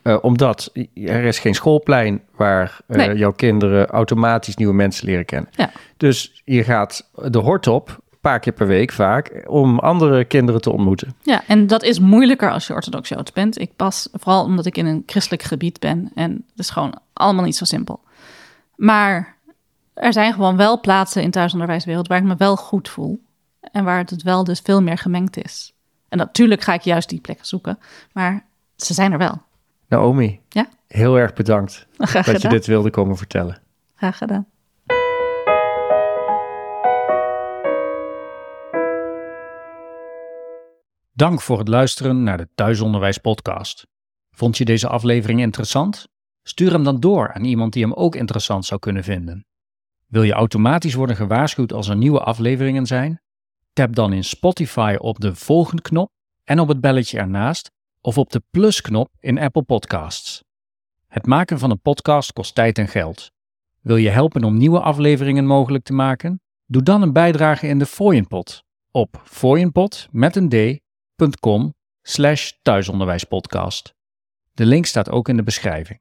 Uh, omdat er is geen schoolplein waar uh, nee. jouw kinderen automatisch nieuwe mensen leren kennen. Ja. Dus je gaat de hort op, paar keer per week vaak, om andere kinderen te ontmoeten. Ja, en dat is moeilijker als je orthodox Joods bent. Ik pas, vooral omdat ik in een christelijk gebied ben. En het is gewoon allemaal niet zo simpel. Maar er zijn gewoon wel plaatsen in thuisonderwijswereld waar ik me wel goed voel. En waar het wel dus veel meer gemengd is. En natuurlijk ga ik juist die plekken zoeken. Maar ze zijn er wel. Naomi, ja? heel erg bedankt Graag dat gedaan. je dit wilde komen vertellen. Graag gedaan. Dank voor het luisteren naar de Thuisonderwijs Podcast. Vond je deze aflevering interessant? Stuur hem dan door aan iemand die hem ook interessant zou kunnen vinden. Wil je automatisch worden gewaarschuwd als er nieuwe afleveringen zijn? Tap dan in Spotify op de volgende knop en op het belletje ernaast of op de plusknop in Apple Podcasts. Het maken van een podcast kost tijd en geld. Wil je helpen om nieuwe afleveringen mogelijk te maken? Doe dan een bijdrage in de Fooienpot op fooienpot met een d.com slash thuisonderwijspodcast. De link staat ook in de beschrijving.